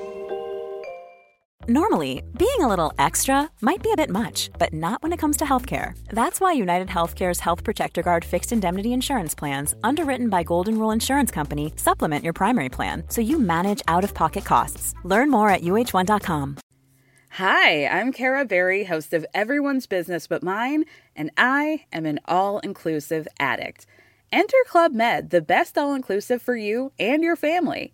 Normally, being a little extra might be a bit much, but not when it comes to healthcare. That's why United Healthcare's Health Protector Guard fixed indemnity insurance plans, underwritten by Golden Rule Insurance Company, supplement your primary plan so you manage out of pocket costs. Learn more at uh1.com. Hi, I'm Kara Berry, host of Everyone's Business But Mine, and I am an all inclusive addict. Enter Club Med, the best all inclusive for you and your family.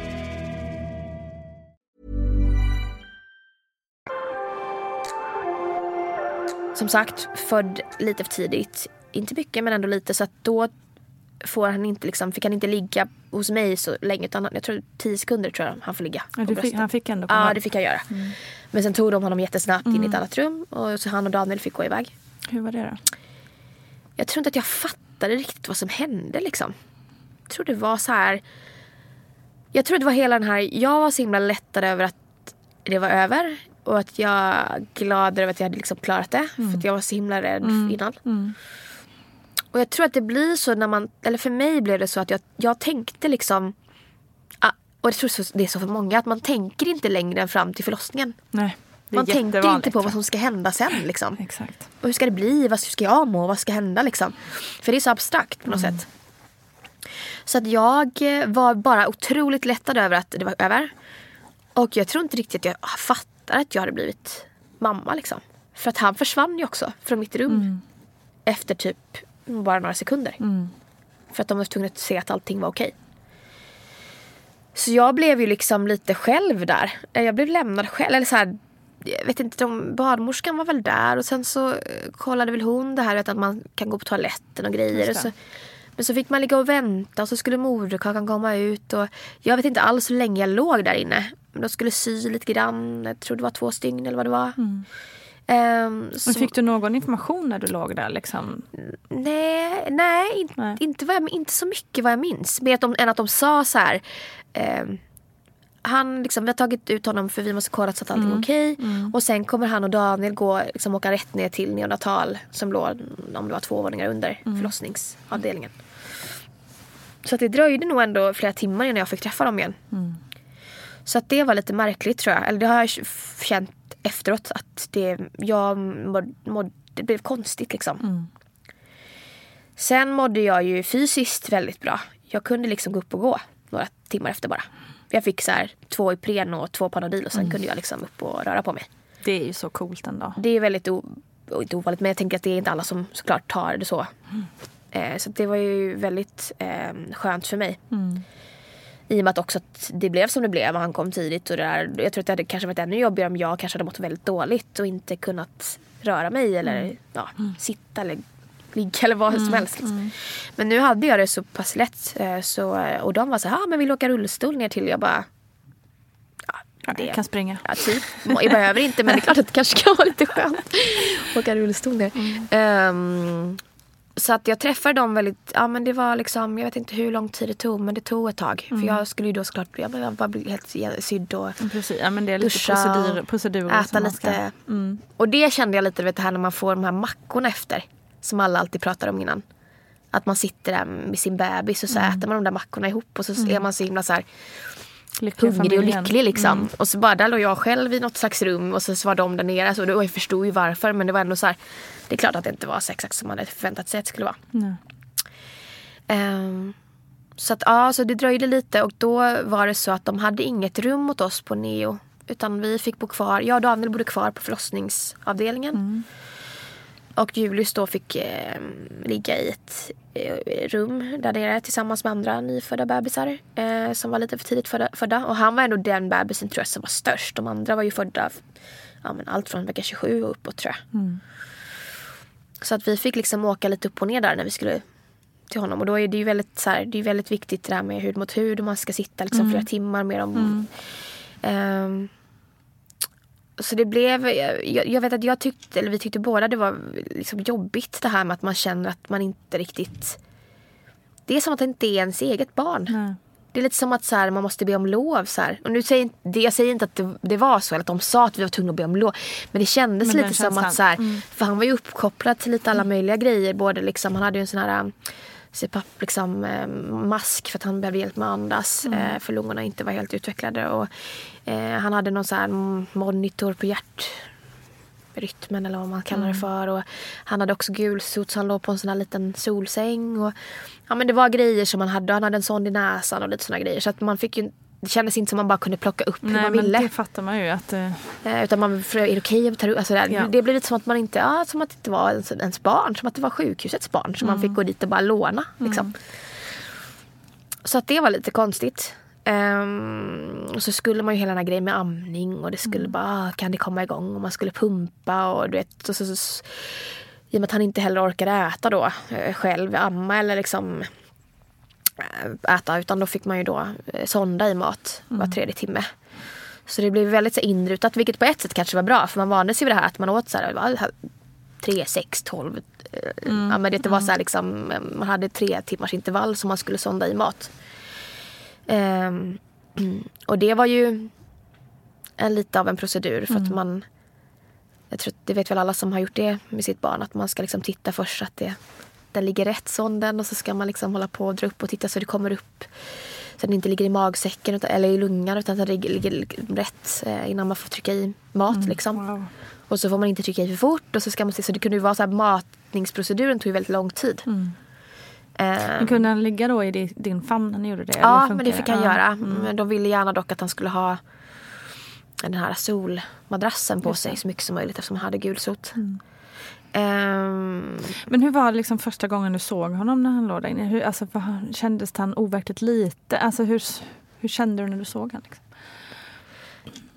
Som sagt, född lite för tidigt. Inte mycket men ändå lite. Så att då får han inte, liksom, fick han inte ligga hos mig så länge. Utan jag tror 10 sekunder tror jag han får ligga. Ja, fick, han fick ändå komma Ja, det fick han göra. Men sen tog de honom jättesnabbt in i ett annat rum. Och så han och Daniel fick gå iväg. Hur var det då? Jag tror inte att jag fattade riktigt vad som hände liksom. Jag tror det var så här. Jag tror det var hela den här. Jag var så himla lättad över att det var över. Och att jag är glad över att jag hade liksom klarat det. För att jag var så himla rädd innan. Och jag tror att det blir så när man, eller för mig blev det så att jag, jag tänkte liksom. ah, Och jag tror det är så för många att man tänker inte längre än fram till förlossningen. Nej, Man tänker inte på vad som ska hända sen liksom. Exakt. Och hur ska det bli? Vad ska jag må? Vad ska hända liksom? För det är så abstrakt på något sätt. Så att jag eh, var bara otroligt lättad över att det var över. Och jag tror inte riktigt att jag fattar att jag hade blivit mamma liksom. För att han försvann ju också från mitt rum. Efter typ bara några sekunder. För att de var tvungna att se att allting var okej. Så jag blev ju liksom lite själv där. Eh, Jag blev lämnad själv. Eller så här, jag vet inte, de, barnmorskan var väl där och sen så eh, kollade väl hon det här vet, att man kan gå på toaletten och grejer. Och så, men så fick man ligga och vänta och så skulle moderkakan komma ut. Och jag vet inte alls hur länge jag låg där inne. Men de skulle sy lite grann. Jag tror det var två stygn eller vad det var. Ehm, Men så- fick du någon information när du låg där? Liksom? Nej, nej, in, Nej. Inte, vad jag, inte så mycket vad jag minns. Mer att de, än att de sa så här. ehm, han liksom, vi har tagit ut honom för vi måste kolla så att allting är okej. Och sen kommer han och Daniel gå, liksom, åka rätt ner till neonatal som låg om det var två våningar under förlossningsavdelningen. Så att det dröjde nog ändå flera timmar innan jag fick träffa dem igen. Så att det var lite märkligt tror jag. Eller det har jag känt efteråt att det, jag mådde, mådde, det blev konstigt liksom. Sen mådde jag ju fysiskt väldigt bra. Jag kunde liksom gå upp och gå några timmar efter bara. Jag fick så här två Ipren och två Panodil och sen kunde jag liksom upp och röra på mig. Det är ju så coolt ändå. Det är väldigt o- inte ovanligt men jag tänker att det är inte alla som såklart tar det så. Eh, så det var ju väldigt eh, skönt för mig. I och med att också att det blev som det blev och han kom tidigt. Och det där, jag tror att det hade kanske varit ännu jobbigare om jag kanske hade mått väldigt dåligt och inte kunnat röra mig eller ja, sitta eller ligga eller vad som helst. Liksom. Men nu hade jag det så pass lätt. eh, Så, och de var så här, ah, men vill åka rullstol ner till? Jag bara, ja, Jag kan springa. Ja, typ. Jag behöver inte men det är klart att det kanske kan vara lite skönt åka rullstol ner. Ehm, så att jag träffade dem väldigt, ja men det var liksom, jag vet inte hur lång tid det tog men det tog ett tag. För jag skulle ju då såklart, jag bara- bli helt sydd och Precis. Ja, men det är lite duscha procedur, procedurer äta som man ska... lite. Och det kände jag lite, vet det här när man får de här mackorna efter. Som alla alltid pratar om innan. Att man sitter där med sin bebis och så äter man de där mackorna ihop och så är man så himla så här Lyckliga hungrig och lycklig liksom. Och så bara där låg jag själv i något slags rum och så var de där nere. Så då, och jag förstod ju varför men det var ändå så här. Det är klart att det inte var så exakt som man hade förväntat sig att det skulle vara. Ehm, så att ja, så det dröjde lite och då var det så att de hade inget rum åt oss på Neo. Utan vi fick bo kvar, jag och Daniel bodde kvar på förlossningsavdelningen. Och Julius då fick eh, ligga i ett eh, rum där nere tillsammans med andra nyfödda bebisar. Eh, som var lite för tidigt födda, födda. Och han var ändå den bebisen tror jag som var störst. De andra var ju födda ja, men allt från vecka 27 och uppåt tror jag. Så att vi fick liksom åka lite upp och ner där när vi skulle till honom. Och då är det ju väldigt, så här, det är väldigt viktigt det där med hud mot hud och man ska sitta liksom flera timmar med dem. Ehm, så det blev, jag, jag vet att jag tyckte, eller vi tyckte båda det var liksom jobbigt det här med att man känner att man inte riktigt Det är som att det inte är ens eget barn. Nej. Det är lite som att så här, man måste be om lov. Så här. Och nu säger jag säger inte att det, det var så, eller att de sa att vi var tvungna att be om lov. Men det kändes Men lite som att så här, för han var ju uppkopplad till lite alla möjliga grejer. Både liksom, han hade ju en sån här um, CPAP liksom, eh, mask för att han behövde hjälp med att andas. Eh, för lungorna inte var helt utvecklade. Och, eh, han hade någon sån här monitor på hjärt rytmen eller vad man kallar det för. Och han hade också gulsot så han låg på en sån här liten solsäng. Och, ja, men det var grejer som han hade. Han hade en sond i näsan och lite såna grejer. Så att man fick ju, det kändes inte som man bara kunde plocka upp hur Nej, man men ville. det fattar man ju att... eh, Eh, utan man är det okej att ta ut? Alltså det, Ja. det blev lite som att man inte, ja, som att det inte var ens, ens barn. Som att det var sjukhusets barn. Så man fick gå dit och bara låna. Liksom. Så att det var lite konstigt. Ehm, och så skulle man ju hela den här grejen med amning och det skulle bara, ah, kan det komma igång? Och man skulle pumpa och du vet. Och så, så, så, I och med att han inte heller orkade äta då eh, själv, amma eller liksom eh, äta. Utan då fick man ju då eh, sonda i mat var tredje timme. Så det blev väldigt så inrutat, vilket på ett sätt kanske var bra. För man vande sig vid det här att man åt så här, vad, här 3, 6, 12. eh, Ja, men det var så här, liksom, man hade tre timmars intervall som man skulle sonda i mat. Ehm, [clears throat] och det var ju en, lite av en procedur för att man jag tror det vet väl alla som har gjort det med sitt barn att man ska liksom titta först att det, den ligger rätt sonden och så ska man liksom hålla på och dra upp och titta så det kommer upp så den inte ligger i magsäcken utan, eller i lungan utan att den ligger, rätt eh, innan man får trycka i mat. liksom. wow. Och så får man inte trycka i för fort och så ska man se så det kunde ju vara så här matningsproceduren tog ju väldigt lång tid. Mm. Ehm, Men kunde han ligga då i di- din famn när ni gjorde det? Ja, men det fick han göra. Men de ville gärna dock att han skulle ha den här solmadrassen på sig så mycket som möjligt eftersom han hade gulsot. Ehm, Men hur var det liksom första gången du såg honom när han låg där inne? Hur, alltså, var kändes han overkligt lite? Alltså hur, hur kände du när du såg honom? Liksom?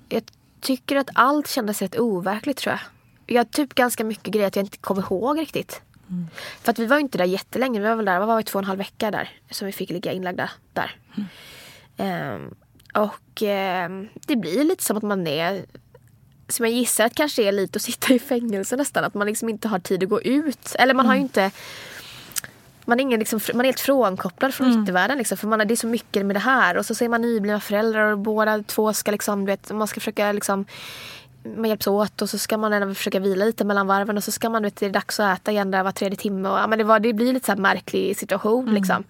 Jag tycker att allt kändes rätt overkligt tror jag. Jag har typ ganska mycket grejer att jag inte kommer ihåg riktigt. Mm. För att vi var inte där jättelänge. Vi var väl där, vad var två och en halv vecka där. Som vi fick ligga inlagda där. Mm. Um, och um, det blir lite som att man är som jag gissar att kanske är lite att sitta i fängelse nästan. Att man liksom inte har tid att gå ut. Eller man har ju mm. inte man är, ingen liksom, man är helt frånkopplad från mm. yttervärlden. Liksom, för man, det är så mycket med det här. Och så, så är man nyblivna föräldrar och båda två ska liksom, vet, man ska försöka liksom man hjälps åt och så ska man även försöka vila lite mellan varven och så ska man, vet, det är dags att äta igen där var tredje timme. Och, ja, men det, var, det blir lite så här märklig situation mm. liksom.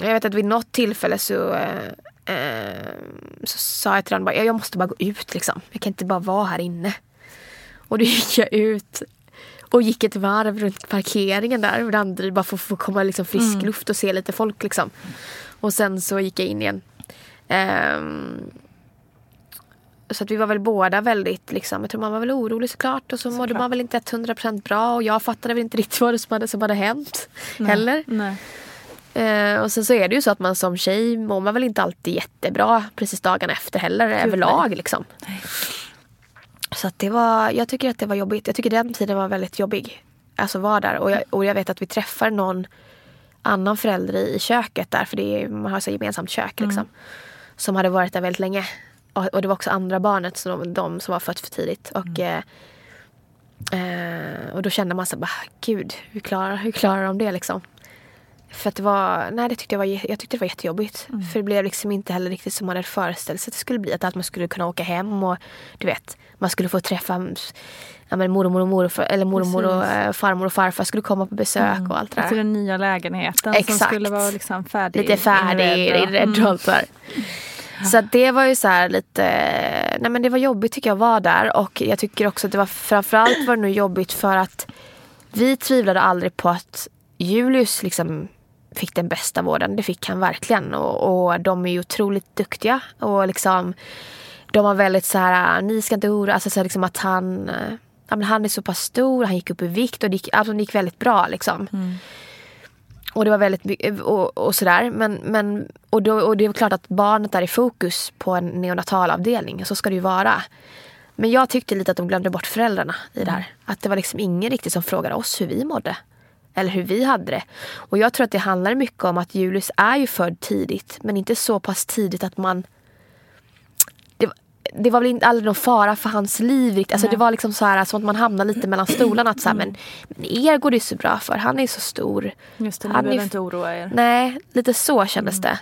Jag vet att vid något tillfälle så, eh, så sa jag till honom bara, jag måste bara gå ut liksom. Jag kan inte bara vara här inne. Och då gick jag ut och gick ett varv runt parkeringen där vid Danderyd bara för att få komma liksom frisk mm. luft och se lite folk liksom. Och sen så gick jag in igen. Um, så att vi var väl båda väldigt, liksom, jag tror man var väl orolig såklart och så, så mådde man väl inte 100% bra och jag fattade väl inte riktigt [laughs] vad det som hade, som hade hänt Nej. heller. Nej. Uh, och sen så är det ju så att man som tjej mår man väl inte alltid jättebra precis dagen efter heller Gud, överlag. Nej. Liksom. Nej. Så att det var, jag tycker att det var jobbigt. Jag tycker den tiden var väldigt jobbig. Alltså vara där. Och jag, och jag vet att vi träffar någon annan förälder i, köket där. För det är, man har så gemensamt kök liksom. Mm. Som hade varit där väldigt länge. Och, och det var också andra barnet, så de, de som var fött för tidigt. Och, mm. eh, eh och då kände man så bara, gud, hur klarar, hur klarar de det liksom? För att det var, nej det tyckte jag var, jag tyckte det var jättejobbigt. Mm. För det blev liksom inte heller riktigt som man hade föreställt sig att det skulle bli. Att man skulle kunna åka hem och du vet, man skulle få träffa ja, men mormor och morfar, eller mormor och äh, farmor och farfar skulle komma på besök mm. och allt det där. Till den nya lägenheten Exakt. som skulle vara liksom färdig. Lite färdig, inredd och, mm. allt där. Så det var ju så här lite, nej men det var jobbigt tycker jag var där och jag tycker också att det var framförallt var det nog jobbigt för att vi tvivlade aldrig på att Julius liksom fick den bästa vården. Det fick han verkligen. Och, och de är ju otroligt duktiga. Och liksom, de var väldigt så här, ni ska inte oroa alltså så liksom att han, eh, ja, men han är så pass stor, han gick upp i vikt och det gick, alltså det gick väldigt bra liksom. Mm. Och det var väldigt och, och sådär. Men, men, och, då, och det är klart att barnet är i fokus på en neonatalavdelning. Så ska det ju vara. Men jag tyckte lite att de glömde bort föräldrarna i det här. Mm. Att det var liksom ingen riktigt som frågade oss hur vi mådde. Eller hur vi hade det. Och jag tror att det handlar mycket om att Julius är ju född tidigt. Men inte så pass tidigt att man... Det, var väl aldrig någon fara för hans liv. Alltså det var liksom så här så att man hamnar lite mellan stolarna. Att så här, men, men er går det så bra för. Han är så stor. Just det, ni behöver inte oroa er. Nej, lite så kändes mm. det.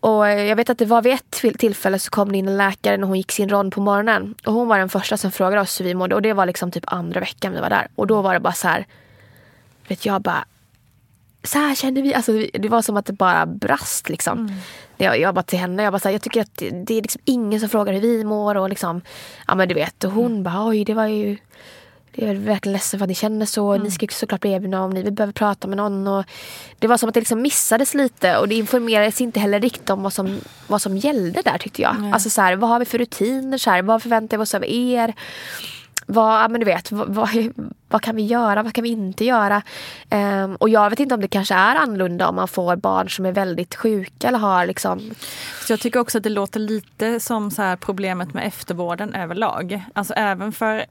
Och jag vet att det var vid ett tillfälle så kom det in en läkare när hon gick sin rond på morgonen. Och hon var den första som frågade oss hur vi mådde. Och det var liksom typ andra veckan vi var där. Och då var det bara så här vet jag bara så här kände vi. Alltså, det var som att det bara brast. Liksom. Mm. Jag, jag bara till henne, jag, bara, så här, jag tycker att det, är liksom ingen som frågar hur vi mår. Och liksom, ja men du vet, och hon mm. bara oj det var ju jag är verkligen ledsen för att ni känner så. Mm. Ni ska såklart bli erbjudna om ni behöver prata med någon. Och det var som att det liksom missades lite och det informerades inte heller riktigt om vad som, vad som gällde där tyckte jag. Mm. Alltså så här, vad har vi för rutiner? Så här, vad förväntar vi oss av er? Vad, men du vet, vad, vad, vad, kan vi göra, vad kan vi inte göra? Um, och jag vet inte om det kanske är annorlunda om man får barn som är väldigt sjuka eller har liksom... Så jag tycker också att det låter lite som så här problemet med eftervården överlag. Alltså även för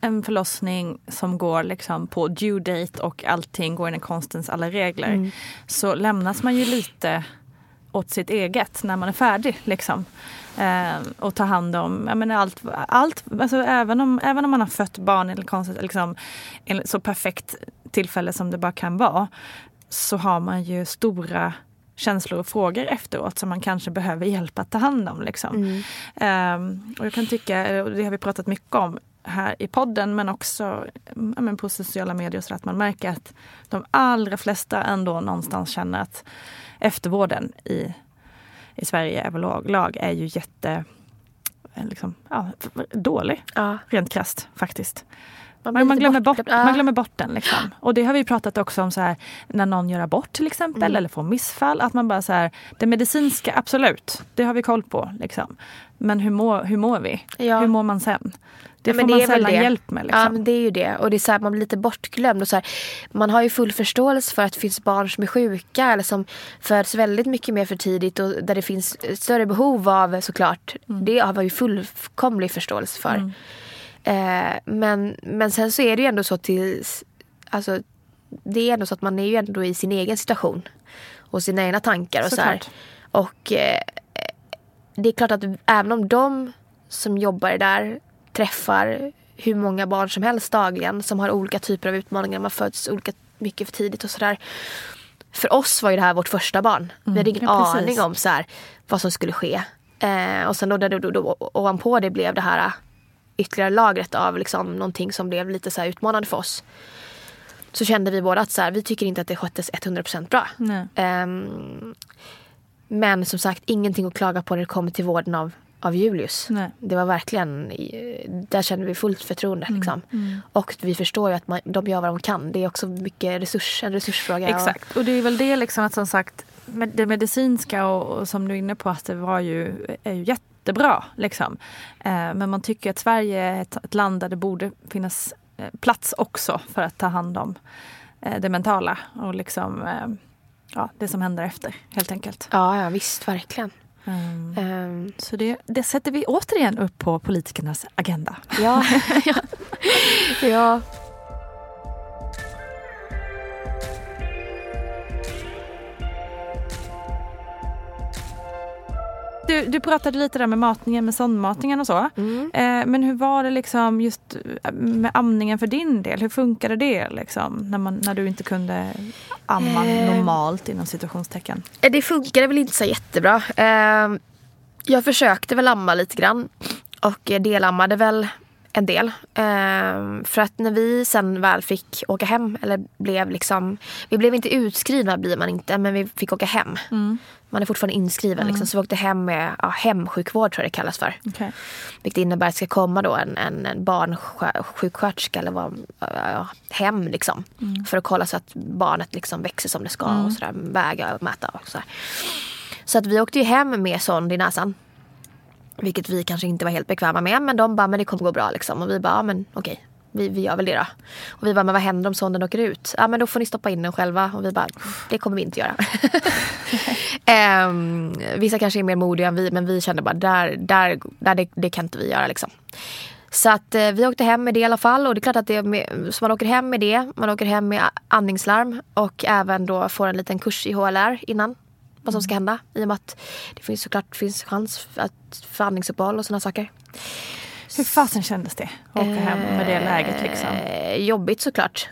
en förlossning som går liksom på due date och allting går enligt konstens alla regler. Mm. Så lämnas man ju lite åt sitt eget när man är färdig. Liksom. Eh, och ta hand om jag menar, allt. allt alltså, även, om, även om man har fött barn eller konstigt, liksom, så perfekt tillfälle som det bara kan vara så har man ju stora känslor och frågor efteråt som man kanske behöver hjälp att ta hand om. Liksom. Mm. Um, och jag kan tycka, och det har vi pratat mycket om här i podden men också ja, men på sociala medier så att man märker att de allra flesta ändå någonstans känner att eftervården i i Sverige överlag är ju jätte eh, liksom, ja, dålig. Ja. Rent krasst faktiskt. Man, man, glömmer bort. Ja. man glömmer bort den. Liksom. Och det har vi pratat också om så här, när någon gör abort till exempel Mm. eller får missfall. Att man bara så här, det medicinska, absolut, det har vi koll på. Liksom. Men hur mår, hur mår vi? Ja. Hur mår man sen? Det Ja, får men man väl sällan det. hjälp med. Liksom. Ja men det är ju det. Och det är så här, man blir lite bortglömd. Och så här, man har ju full förståelse för att det finns barn som är sjuka eller som föds väldigt mycket mer för tidigt och där det finns större behov av såklart. Mm. Det har man ju fullkomlig förståelse för. Eh, men, men sen så är det ju ändå så till... Alltså, det är ändå så att man är ju ändå i sin egen situation. Och sina egna tankar och så här. Såklart. Och eh, det är klart att även om de som jobbar där träffar hur många barn som helst dagligen som har olika typer av utmaningar. Man föds olika mycket för tidigt och sådär. För oss var ju det här vårt första barn. Vi hade ingen Mm. ja, precis. aning om så här, vad som skulle ske. Eh, och sen då, då, då, då ovanpå det blev det här ytterligare lagret av liksom någonting som blev lite så här utmanande för oss. Så kände vi båda att så här, vi tycker inte att det sköttes 100% bra. Ehm, men som sagt, ingenting att klaga på när det kommer till vården av, av Julius. Nej. Det var verkligen, eh, där kände vi fullt förtroende. Mm, Liksom. Och vi förstår ju att man, de gör vad de kan. Det är också mycket resurs, en resursfråga. Exakt, och det är väl det liksom att som sagt med det medicinska och, och som du är inne på att det var ju, är ju jättebra. Liksom. Eh, men man tycker att Sverige är ett, land där det borde finnas eh, plats också för att ta hand om eh, det mentala och liksom, ja, det som händer efter helt enkelt. Ja, ja visst, verkligen. Mm. Ehm, Så det, det sätter vi återigen upp på politikernas agenda. ja. [laughs] ja. ja. Du, du pratade lite där med matningen, med sondmatningen och så. Mm. Eh, men hur var det liksom just eh, med amningen för din del? Hur funkade det liksom när, man, när du inte kunde amma Eh. normalt inom situationstecken? Eh, Det funkade väl inte så jättebra. Ehm, Jag försökte väl amma lite grann och eh, delammade väl en del. Ehm, För att när vi sen väl fick åka hem, eller blev liksom, vi blev inte utskrivna blir man inte, men vi fick åka hem. Man är fortfarande inskriven liksom, så vi åkte hem med ja, hemsjukvård tror jag det kallas för. Okej. Vilket innebär att det ska komma då en, en, en barnsjuksköterska eller vad, ja, hem liksom. För att kolla så att barnet liksom växer som det ska och sådär, väga och mäta och sådär. Så att vi åkte ju hem med sond i näsan. Vilket vi kanske inte var helt bekväma med. Men de bara, men det kommer gå bra liksom. Och vi bara, ja men okej. Vi, vi gör väl det då. Och vi bara, men vad händer om sonden åker ut? Ja men då får ni stoppa in den själva. Och vi bara, det kommer vi inte göra. [laughs] Ehm, vissa kanske är mer modiga än vi. Men vi kände bara, där, där, där det, det kan inte vi göra liksom. Så att eh, vi åkte hem med det i alla fall. Och det är klart att det med, så man åker hem med det. Man åker hem med andningslarm. Och även då får en liten kurs i HLR innan. Vad som ska hända. I och med att det finns såklart finns chans att, för andningsuppehåll och sådana saker. Hur fasen kändes det att åka hem med det läget? Liksom? Eh, jobbigt såklart.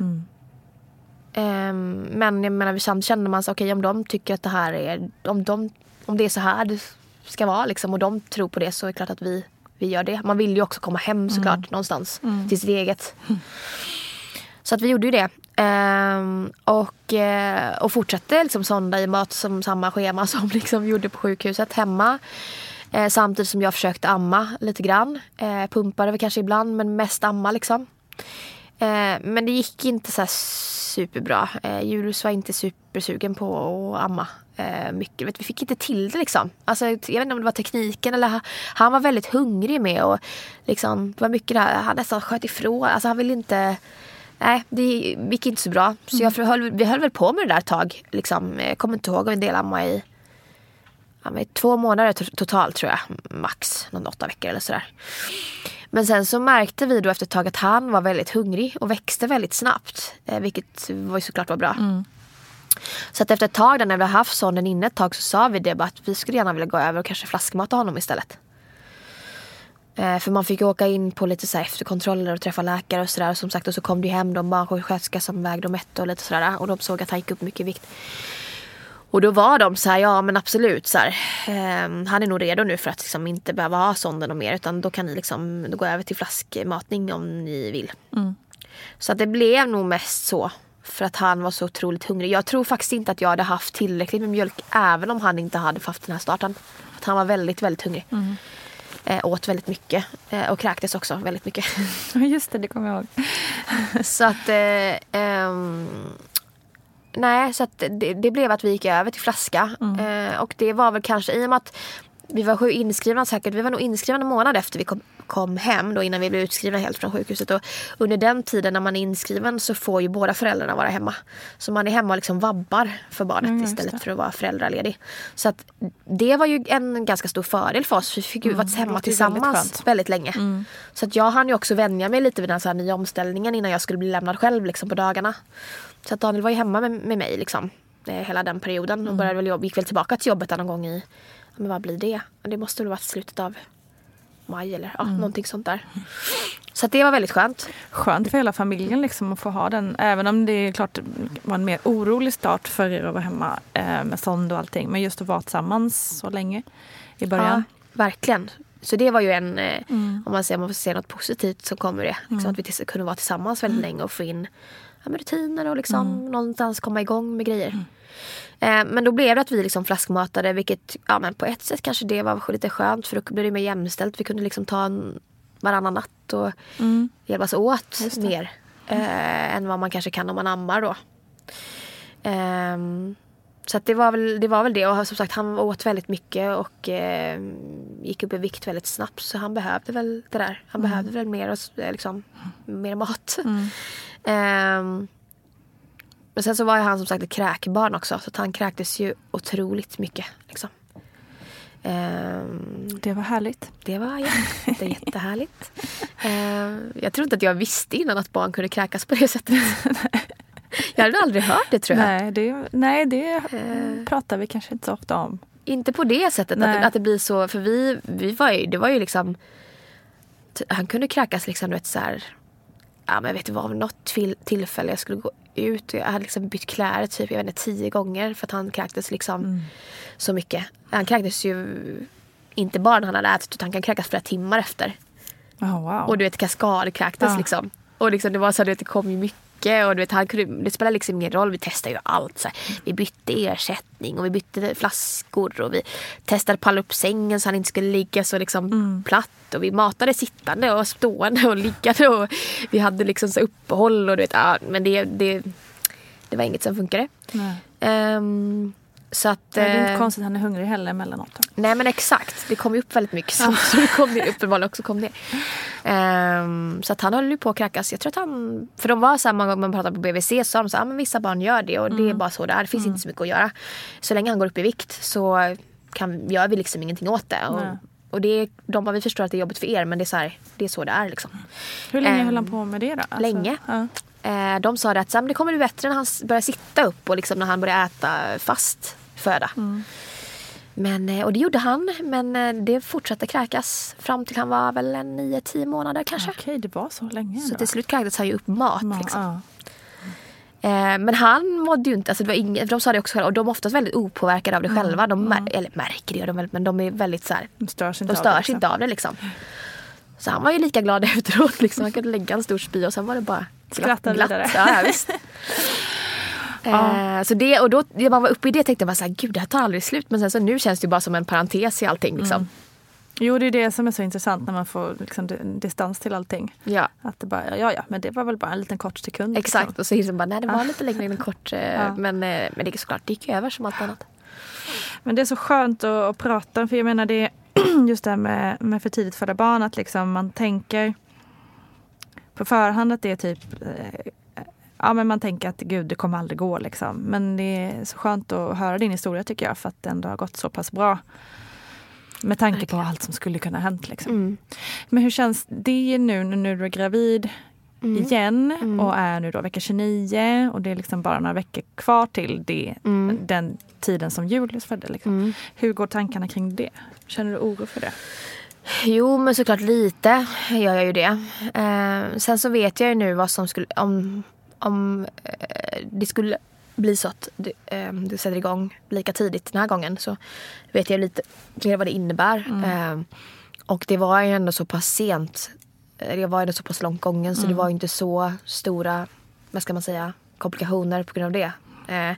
Ehm, men jag menar, samt kände man sig okej om de tycker att det här är, om, de, om det är så här det ska vara liksom, och de tror på det så är det klart att vi, vi gör det. Man vill ju också komma hem såklart någonstans till sitt eget. [laughs] Så att vi gjorde ju det. Ehm, och, eh, och fortsatte liksom sonda i mat som samma schema [laughs] som liksom vi gjorde på sjukhuset hemma. Ehm, samtidigt som jag försökte amma lite grann. Ehm, pumpade väl kanske ibland men mest amma liksom. Eh, men det gick inte så här superbra. Eh, Julius var inte supersugen på att amma eh, mycket. Vet, vi fick inte till det liksom. Alltså, jag vet inte om det var tekniken eller han, han var väldigt hungrig med och liksom, det var mycket där, han nästan sköt ifrån. Alltså han ville inte Nej, det gick inte så bra. Så jag höll, vi höll väl på med det där ett tag. Liksom. Jag kommer inte ihåg om en del amma i ja, men två månader to- totalt tror jag. Max, någon åtta veckor eller sådär. Men sen så märkte vi då efter ett tag att han var väldigt hungrig och växte väldigt snabbt. Eh, vilket var såklart var bra. Så att efter ett tag när vi har haft sonen inne ett tag så sa vi det bara att vi skulle gärna vilja gå över och kanske flaskmata honom istället. Eh, för man fick åka in på lite så efterkontroller och träffa läkare och sådär. Som sagt och så kom det hem de barnsjuksköterska som vägde och mätte och lite sådär. Och de såg att han gick upp mycket vikt. Och då var de så här, ja men absolut så här, eh, Han är nog redo nu för att liksom inte behöva ha sonden och mer. Utan då kan ni liksom gå över till flaskmatning om ni vill. Så att det blev nog mest så. För att han var så otroligt hungrig. Jag tror faktiskt inte att jag hade haft tillräckligt med mjölk. Även om han inte hade haft den här starten. Att han var väldigt, väldigt hungrig. Eh, åt väldigt mycket eh, och kräktes också väldigt mycket. [laughs] Just det, det kommer jag ihåg. så att... Eh, ehm, nej, så att det, det, blev att vi gick över till flaska. Mm. Eh, och det var väl kanske i och med att vi var inskrivna säkert, vi var nog inskrivna en månad efter vi kom, kom hem då innan vi blev utskrivna helt från sjukhuset. Och under den tiden när man är inskriven så får ju båda föräldrarna vara hemma. Så man är hemma och liksom vabbar för barnet Mm, istället för att vara föräldraledig. Så att det var ju en ganska stor fördel för oss. Vi fick ju hemma Mm, ju väldigt tillsammans skönt. väldigt, länge. Så att jag hann ju också vänja mig lite vid den så här nya omställningen innan jag skulle bli lämnad själv liksom, på dagarna. Så att Daniel var ju hemma med, med mig liksom, eh, hela den perioden och började väl jobb, gick väl tillbaka till jobbet någon gång i, men vad blir det? Det måste väl vara slutet av maj eller ja, någonting sånt där. Så det var väldigt skönt. Skönt för hela familjen liksom att få ha den. Även om det är klart var en mer orolig start för er att vara hemma eh, med sond och allting. Men just att vara tillsammans så länge i början. Ja, verkligen. Så det var ju en, eh, om man säger, om man får se något positivt så kommer det. Liksom, Att vi tills- kunde vara tillsammans väldigt länge och få in ja, rutiner och liksom någonstans komma igång med grejer. Eh, men då blev det att vi liksom flaskmatade vilket ja, men på ett sätt kanske det var lite skönt för då blev det mer jämställt. Vi kunde liksom ta en varannan natt och hjälpas åt mer. Eh, än vad man kanske kan om man ammar då. Ehm, så det, var väl, det var väl det. Och som sagt han åt väldigt mycket och eh, gick upp i vikt väldigt snabbt. Så han behövde väl det där. Han behövde väl mer, eh, liksom, mer mat. Ehm, men sen så var ju han som sagt ett kräkbarn också. Så han kräktes ju otroligt mycket. Liksom. Ehm, Det var härligt. det var jätte, jättehärligt. [laughs] Ehm, jag tror inte att jag visste innan att barn kunde kräkas på det sättet. [laughs] jag hade aldrig hört det tror jag. Nej, det, nej, det pratar vi kanske inte så ofta om. Inte på det sättet att att det blir så. För vi, vi var ju, det var ju liksom. Han kunde kräkas liksom du vet så här. Ja men vet du vad, något till, tillfälle jag skulle gå ut och jag hade liksom bytt kläder typ jag vet inte, tio gånger för att han kräktes liksom så mycket. Han kräktes ju inte bara när han hade ätit utan han kan kräkas flera timmar efter. Oh, wow. Och du vet kaskadkräktes Ja. liksom. Och liksom, det var så att det kom ju mycket. Och du vet, han kunde, det spelar liksom ingen roll. Vi testade ju allt. Så här. Vi bytte ersättning och vi bytte flaskor. Och vi testade palla upp sängen så han inte skulle ligga så liksom platt. Och vi matade sittande och stående och liggande. Och vi hade liksom så uppehåll. Och du vet, ja, men det, det, det var inget som funkade. Nej. Ehm, så att, Det är inte eh, konstigt att han är hungrig heller emellanåt. Nej men exakt, det kom ju upp väldigt mycket så, [laughs] så det kom det uppenbarligen också kom det. Ehm, så att han höll ju på att kräkas. Jag tror att han, för de var så här gånger man pratade på BVC så sa de så här, ah, men vissa barn gör det och det är bara så det är. Det finns inte så mycket att göra. Så länge han går upp i vikt så kan, gör vi liksom ingenting åt det. Och, Nej. och det är, de bara, vi förstår att det är jobbigt för er men det är så, här, det är, så det är liksom. Hur länge Ehm, höll han på med det då? Alltså, länge. Ja. Eh, de sa att det kommer bli bättre när han börjar sitta upp och liksom när han börjar äta fast föda. Men, eh, och det gjorde han, men eh, det fortsatte kräkas fram till han var väl en 9-10 månader kanske. Okej, det var så länge Så ändå. till slut kräktes han ju upp mat. Ma- Liksom. ja. Eh, men han mådde ju inte, alltså det var för de sa det också själva, och de är oftast väldigt opåverkade av det Mm, själva. De mär, eller märker det gör de väl, men de är väldigt så här, De störs inte de av det, störs liksom. inte av det liksom. Så han var ju lika glad [laughs] efteråt. Liksom. Han kunde lägga en stor spya och sen var det bara Skratta vidare. Ja, ja, visst. [laughs] Eh, så det, och då, när man var uppe i det tänkte man så här, gud det här tar aldrig slut. Men sen så nu känns det bara som en parentes i allting. Liksom. Mm. Jo, det är det som är så intressant när man får liksom, di- distans till allting. Ja, Att det bara, ja ja, men det var väl bara en liten kort sekund. exakt. Liksom. Och så är det som bara, nej det var lite längre än en kort. Ja. Men, eh, men det är såklart, det gick ju över som allt annat. Men det är så skönt att, att prata, för jag menar det [clears throat] just det här med, med för tidigt födda barn, att liksom man tänker på förhand att det är typ eh, Ja men man tänker att gud det kommer aldrig gå liksom. Men det är så skönt att höra din historia tycker jag för att det ändå har gått så pass bra. Med tanke på allt som skulle kunna ha hänt liksom. Mm. Men hur känns det nu när du är gravid Mm. igen och är nu då vecka 29 och det är liksom bara några veckor kvar till det, Mm. den tiden som Julius födde. Liksom. Hur går tankarna kring det? Känner du oro för det? Jo, men såklart lite gör jag ju det. Eh, sen så vet jag ju nu vad som skulle, om, om eh, det skulle bli så att det, eh, det sätter igång lika tidigt den här gången så vet jag lite mer vad det innebär. Eh, och det var ju ändå så pass sent. Eh, Det var ändå så pass långt gången så det var ju inte så stora, vad ska man säga, komplikationer på grund av det. Eh,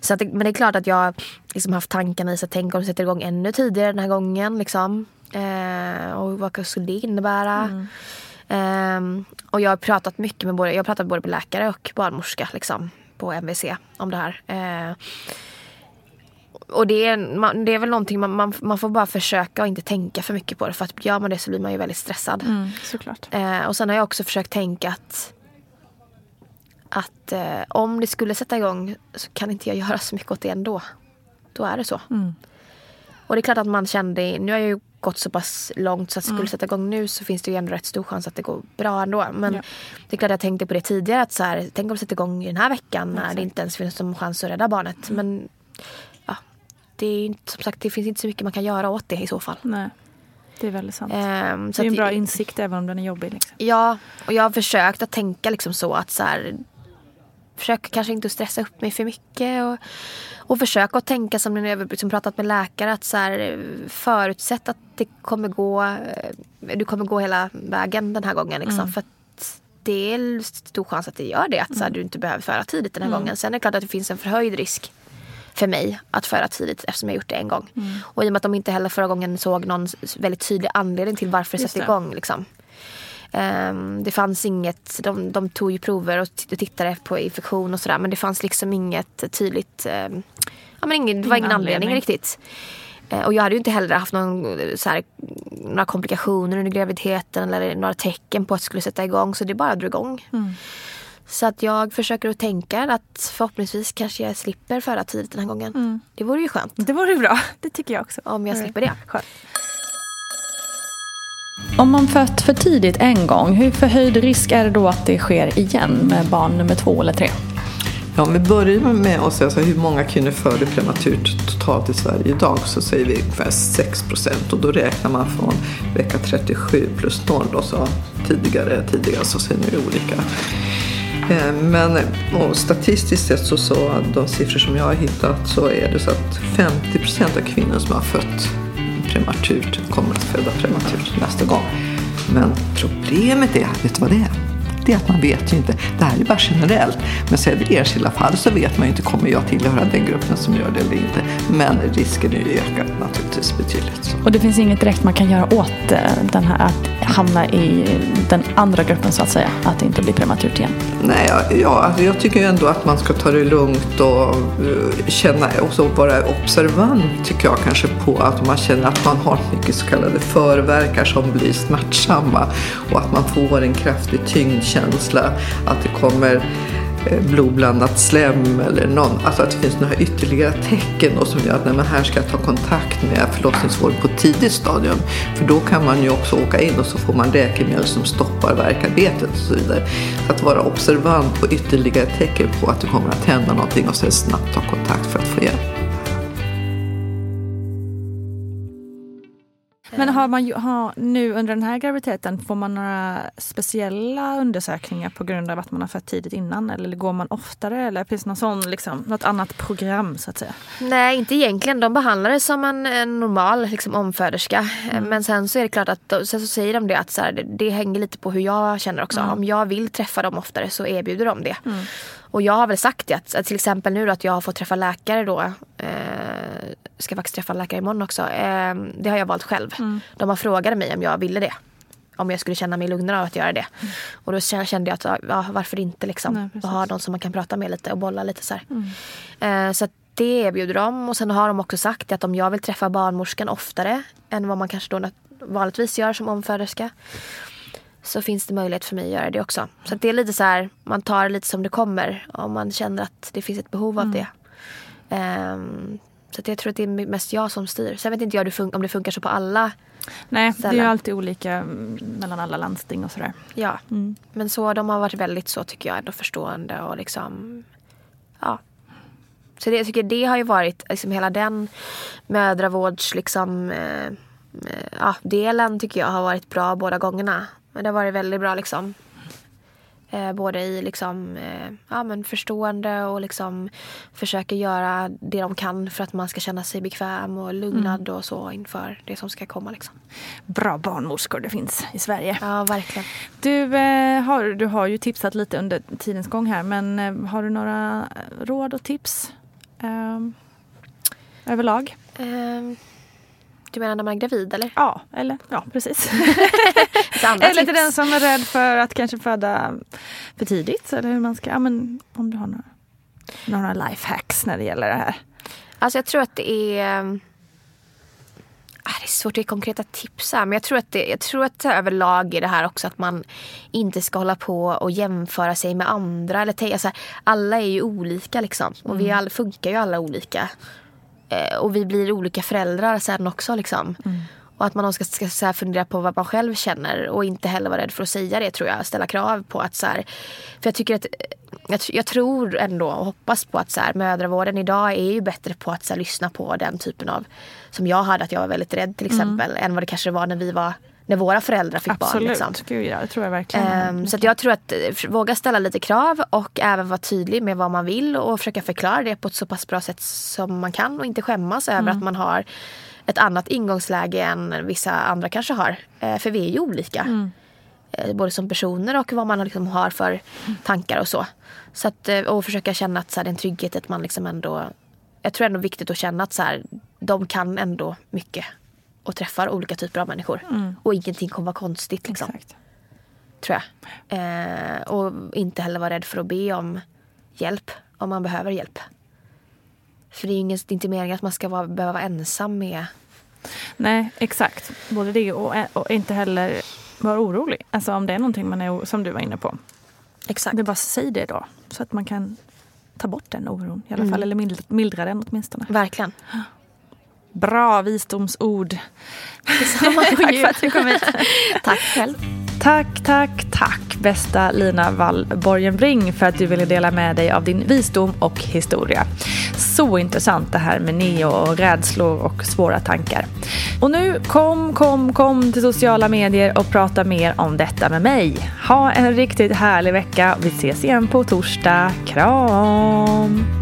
så att men det är klart att jag liksom haft tankarna i så att tänk om det sätter igång ännu tidigare den här gången. Liksom. Eh, och vad skulle det innebära? Eh, och jag har pratat mycket med både, jag har pratat både med läkare och barnmorska liksom, på MVC om det här. Eh, och det är, man, det är väl någonting man, man, man, får bara försöka och inte tänka för mycket på det. För att gör man det så blir man ju väldigt stressad. Mm, såklart. Eh, och sen har jag också försökt tänka att, att eh, om det skulle sätta igång så kan inte jag [laughs] göra så mycket åt det ändå. Då är det så. Mm. Och det är klart att man kände, nu har jag ju gått så pass långt så att skulle Mm. det sätta igång nu så finns det ju ändå rätt stor chans att det går bra ändå. Men Ja. det är klart jag tänkte på det tidigare att så här, tänk om det sätter igång den här veckan när det inte ens finns någon chans att rädda barnet. Mm. Men ja, det är ju inte, som sagt det finns inte så mycket man kan göra åt det i så fall. Nej, det är väldigt sant. Det så är en bra insikt även om den är jobbig. Liksom. Ja, och jag har försökt att tänka liksom så att så här, försök kanske inte att stressa upp mig för mycket. Och, och försök att tänka som när jag liksom pratat med läkare att så här, förutsätt att det kommer gå, eh, du kommer gå hela vägen den här gången. Liksom, För att det är stor chans att det gör det. Att så här, du inte behöver föra tidigt den här gången. Sen är det klart att det finns en förhöjd risk för mig att föra tidigt eftersom jag gjort det en gång. Och i och med att de inte heller förra gången såg någon väldigt tydlig anledning till varför det satte igång. Liksom. Ehm, det fanns inget, de, de tog ju prover och tittade på infektion och sådär men det fanns liksom inget tydligt, ehm, ja, men ingen, det var Ingen ingen anledning, anledning. riktigt. Eh, och jag hade ju inte heller haft någon, eh, här, några komplikationer under graviditeten eller några tecken på att det skulle sätta igång så det bara drog igång. Så att jag försöker att tänka att förhoppningsvis kanske jag slipper föra tidigt den här gången. Det vore ju skönt Det vore ju bra. [laughs] Det tycker jag också. om jag slipper det. Skönt. Om man fött för tidigt en gång, hur förhöjd risk är det då att det sker igen med barn nummer två eller tre? Ja, om vi börjar med att säga så här, hur många kvinnor föder prematurt totalt i Sverige idag så säger vi ungefär 6 procent och då räknar man från vecka 37 plus 0 då, så tidigare, tidigare så ser det olika. Eh, men statistiskt sett så, så de siffror som jag har hittat så är det så att 50 procent av kvinnor som har fött prematurt kommer att föda prematurt nästa gång. Men problemet är, vet du vad det är? Det är att man vet ju inte. Det här är bara generellt. Men så är det enskilda fall så vet man ju inte, kommer jag tillhöra den gruppen som gör det eller inte? Men risken är ju ökad naturligtvis betydligt. Och det finns inget direkt man kan göra åt eh, den här att hamna i den andra gruppen så att säga. Att det inte blir prematurt igen. Nej, ja, alltså jag tycker ju ändå att man ska ta det lugnt och eh, känna och så vara observant tycker jag kanske på att man känner att man har mycket så kallade förverkar som blir smärtsamma och att man får en kraftig känsla, att det kommer eh, blodblandat slem eller någon, alltså att det finns några ytterligare tecken då som gör att nej, men här ska jag ta kontakt med förlossningsvård på ett tidigt stadium. För då kan man ju också åka in och så får man läkemedel som stoppar värkarbetet och så vidare. Så att vara observant på ytterligare tecken på att det kommer att hända någonting och sen snabbt ta kontakt för att få hjälp. Men har man har, nu under den här graviditeten, får man några speciella undersökningar på grund av att man har fött tidigt innan? Eller går man oftare? Eller finns det någon sån, liksom, något annat program så att säga? Nej, inte egentligen. De behandlar det som en, en normal liksom, omföderska. Mm. Men sen så är det klart att sen så säger de det att så här, det, det hänger lite på hur jag känner också. Mm. Om jag vill träffa dem oftare så erbjuder de det. Och jag har väl sagt det, att, att till exempel nu då att jag har fått träffa läkare då. Eh, ska faktiskt träffa läkare imorgon också. Eh, det har jag valt själv. Mm. De har frågat mig om jag ville det. Om jag skulle känna mig lugnare av att göra det. Och då kände jag att ja, varför inte liksom. Nej, och ha någon som man kan prata med lite och bolla lite så här. Eh, så det erbjuder de. Och sen har de också sagt att om jag vill träffa barnmorskan oftare än vad man kanske då vanligtvis gör som omföderska. Så finns det möjlighet för mig att göra det också. Så det är lite så här, man tar lite som det kommer. Om man känner att det finns ett behov av det. Ehm, så att jag tror att det är mest jag som styr. Sen vet inte jag om det funkar så på alla. Nej, det är ju alltid olika mm, mellan alla landsting och sådär. Ja. Men så de har varit väldigt så tycker jag ändå förstående och liksom ja. Så det, jag tycker det har ju varit liksom hela den mödravårds liksom eh, eh, ja, delen tycker jag har varit bra båda gångerna. Men det har varit väldigt bra liksom. Eh, både i liksom, eh, ja, men förstående och liksom försöker göra det de kan för att man ska känna sig bekväm och lugnad och så inför det som ska komma. Liksom. Bra barnmorskor det finns i Sverige. Ja, verkligen. Du, eh, har, du har ju tipsat lite under tidens gång här men eh, har du några råd och tips eh, överlag? Ehm, Du menar när man är gravid eller? Ja, eller ja precis. [laughs] Eller till den som är rädd för att kanske föda för tidigt. Eller hur man ska, ja, men om du har några, några lifehacks när det gäller det här. Alltså jag tror att det är... Ah, Det är svårt att ge konkreta tips här, men jag tror att det, jag tror att överlag är det här också att man inte ska hålla på och jämföra sig med andra. Eller tänka, så här, alla är ju olika liksom och vi all, funkar ju alla olika. Eh, och vi blir olika föräldrar sen också liksom. Och att man ska, ska så här, fundera på vad man själv känner och inte heller vara rädd för att säga det tror jag. Ställa krav på att så här, för jag tycker att jag, jag tror ändå och hoppas på att så här, mödravården idag är ju bättre på att så här, lyssna på den typen av som jag hade att jag var väldigt rädd till exempel än vad det kanske var när vi var när våra föräldrar fick barn. Absolut, Liksom. Gud, ja, det tror jag verkligen. Ehm, så jag tror att eh, våga ställa lite krav och även vara tydlig med vad man vill och försöka förklara det på ett så pass bra sätt som man kan och inte skämmas över att man har ett annat ingångsläge än vissa andra kanske har. Eh, för vi är ju olika. Eh, både som personer och vad man liksom har för tankar och så. så att, och försöka känna att så här, den trygghet att man liksom ändå... Jag tror ändå viktigt att känna att så här, de kan ändå mycket och träffar olika typer av människor. Och ingenting kommer vara konstigt. Liksom Exakt. tror jag. Eh, och inte heller vara rädd för att be om hjälp om man behöver hjälp. För det är ju inget, det är inte meningen att man ska vara, behöva vara ensam med... Nej, exakt. Både det och, och inte heller vara orolig. Alltså om det är någonting man är, som du var inne på. Exakt. Det bara säg det då. Så att man kan ta bort den oron i alla fall. Eller mildra den åtminstone. Verkligen. Bra visdomsord. Detsamma. [laughs] Tack för att du kom hit. Tack själv. Tack, tack, tack bästa Lina Wall Borgenbring för att du ville dela med dig av din visdom och historia. Så intressant det här med neo och rädslor och svåra tankar. Och nu kom, kom, kom till sociala medier och prata mer om detta med mig. Ha en riktigt härlig vecka. Vi ses igen på torsdag. Kram!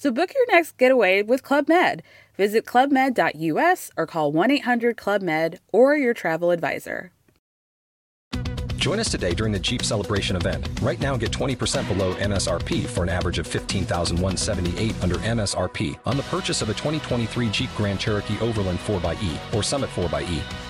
So book your next getaway with Club Med. Visit clubmed.us or call 1 800 Club Med or your travel advisor. Join us today during the Jeep Celebration event. Right now, get 20% below MSRP for an average of 15178 under MSRP on the purchase of a 2023 Jeep Grand Cherokee Overland 4xE or Summit 4xE.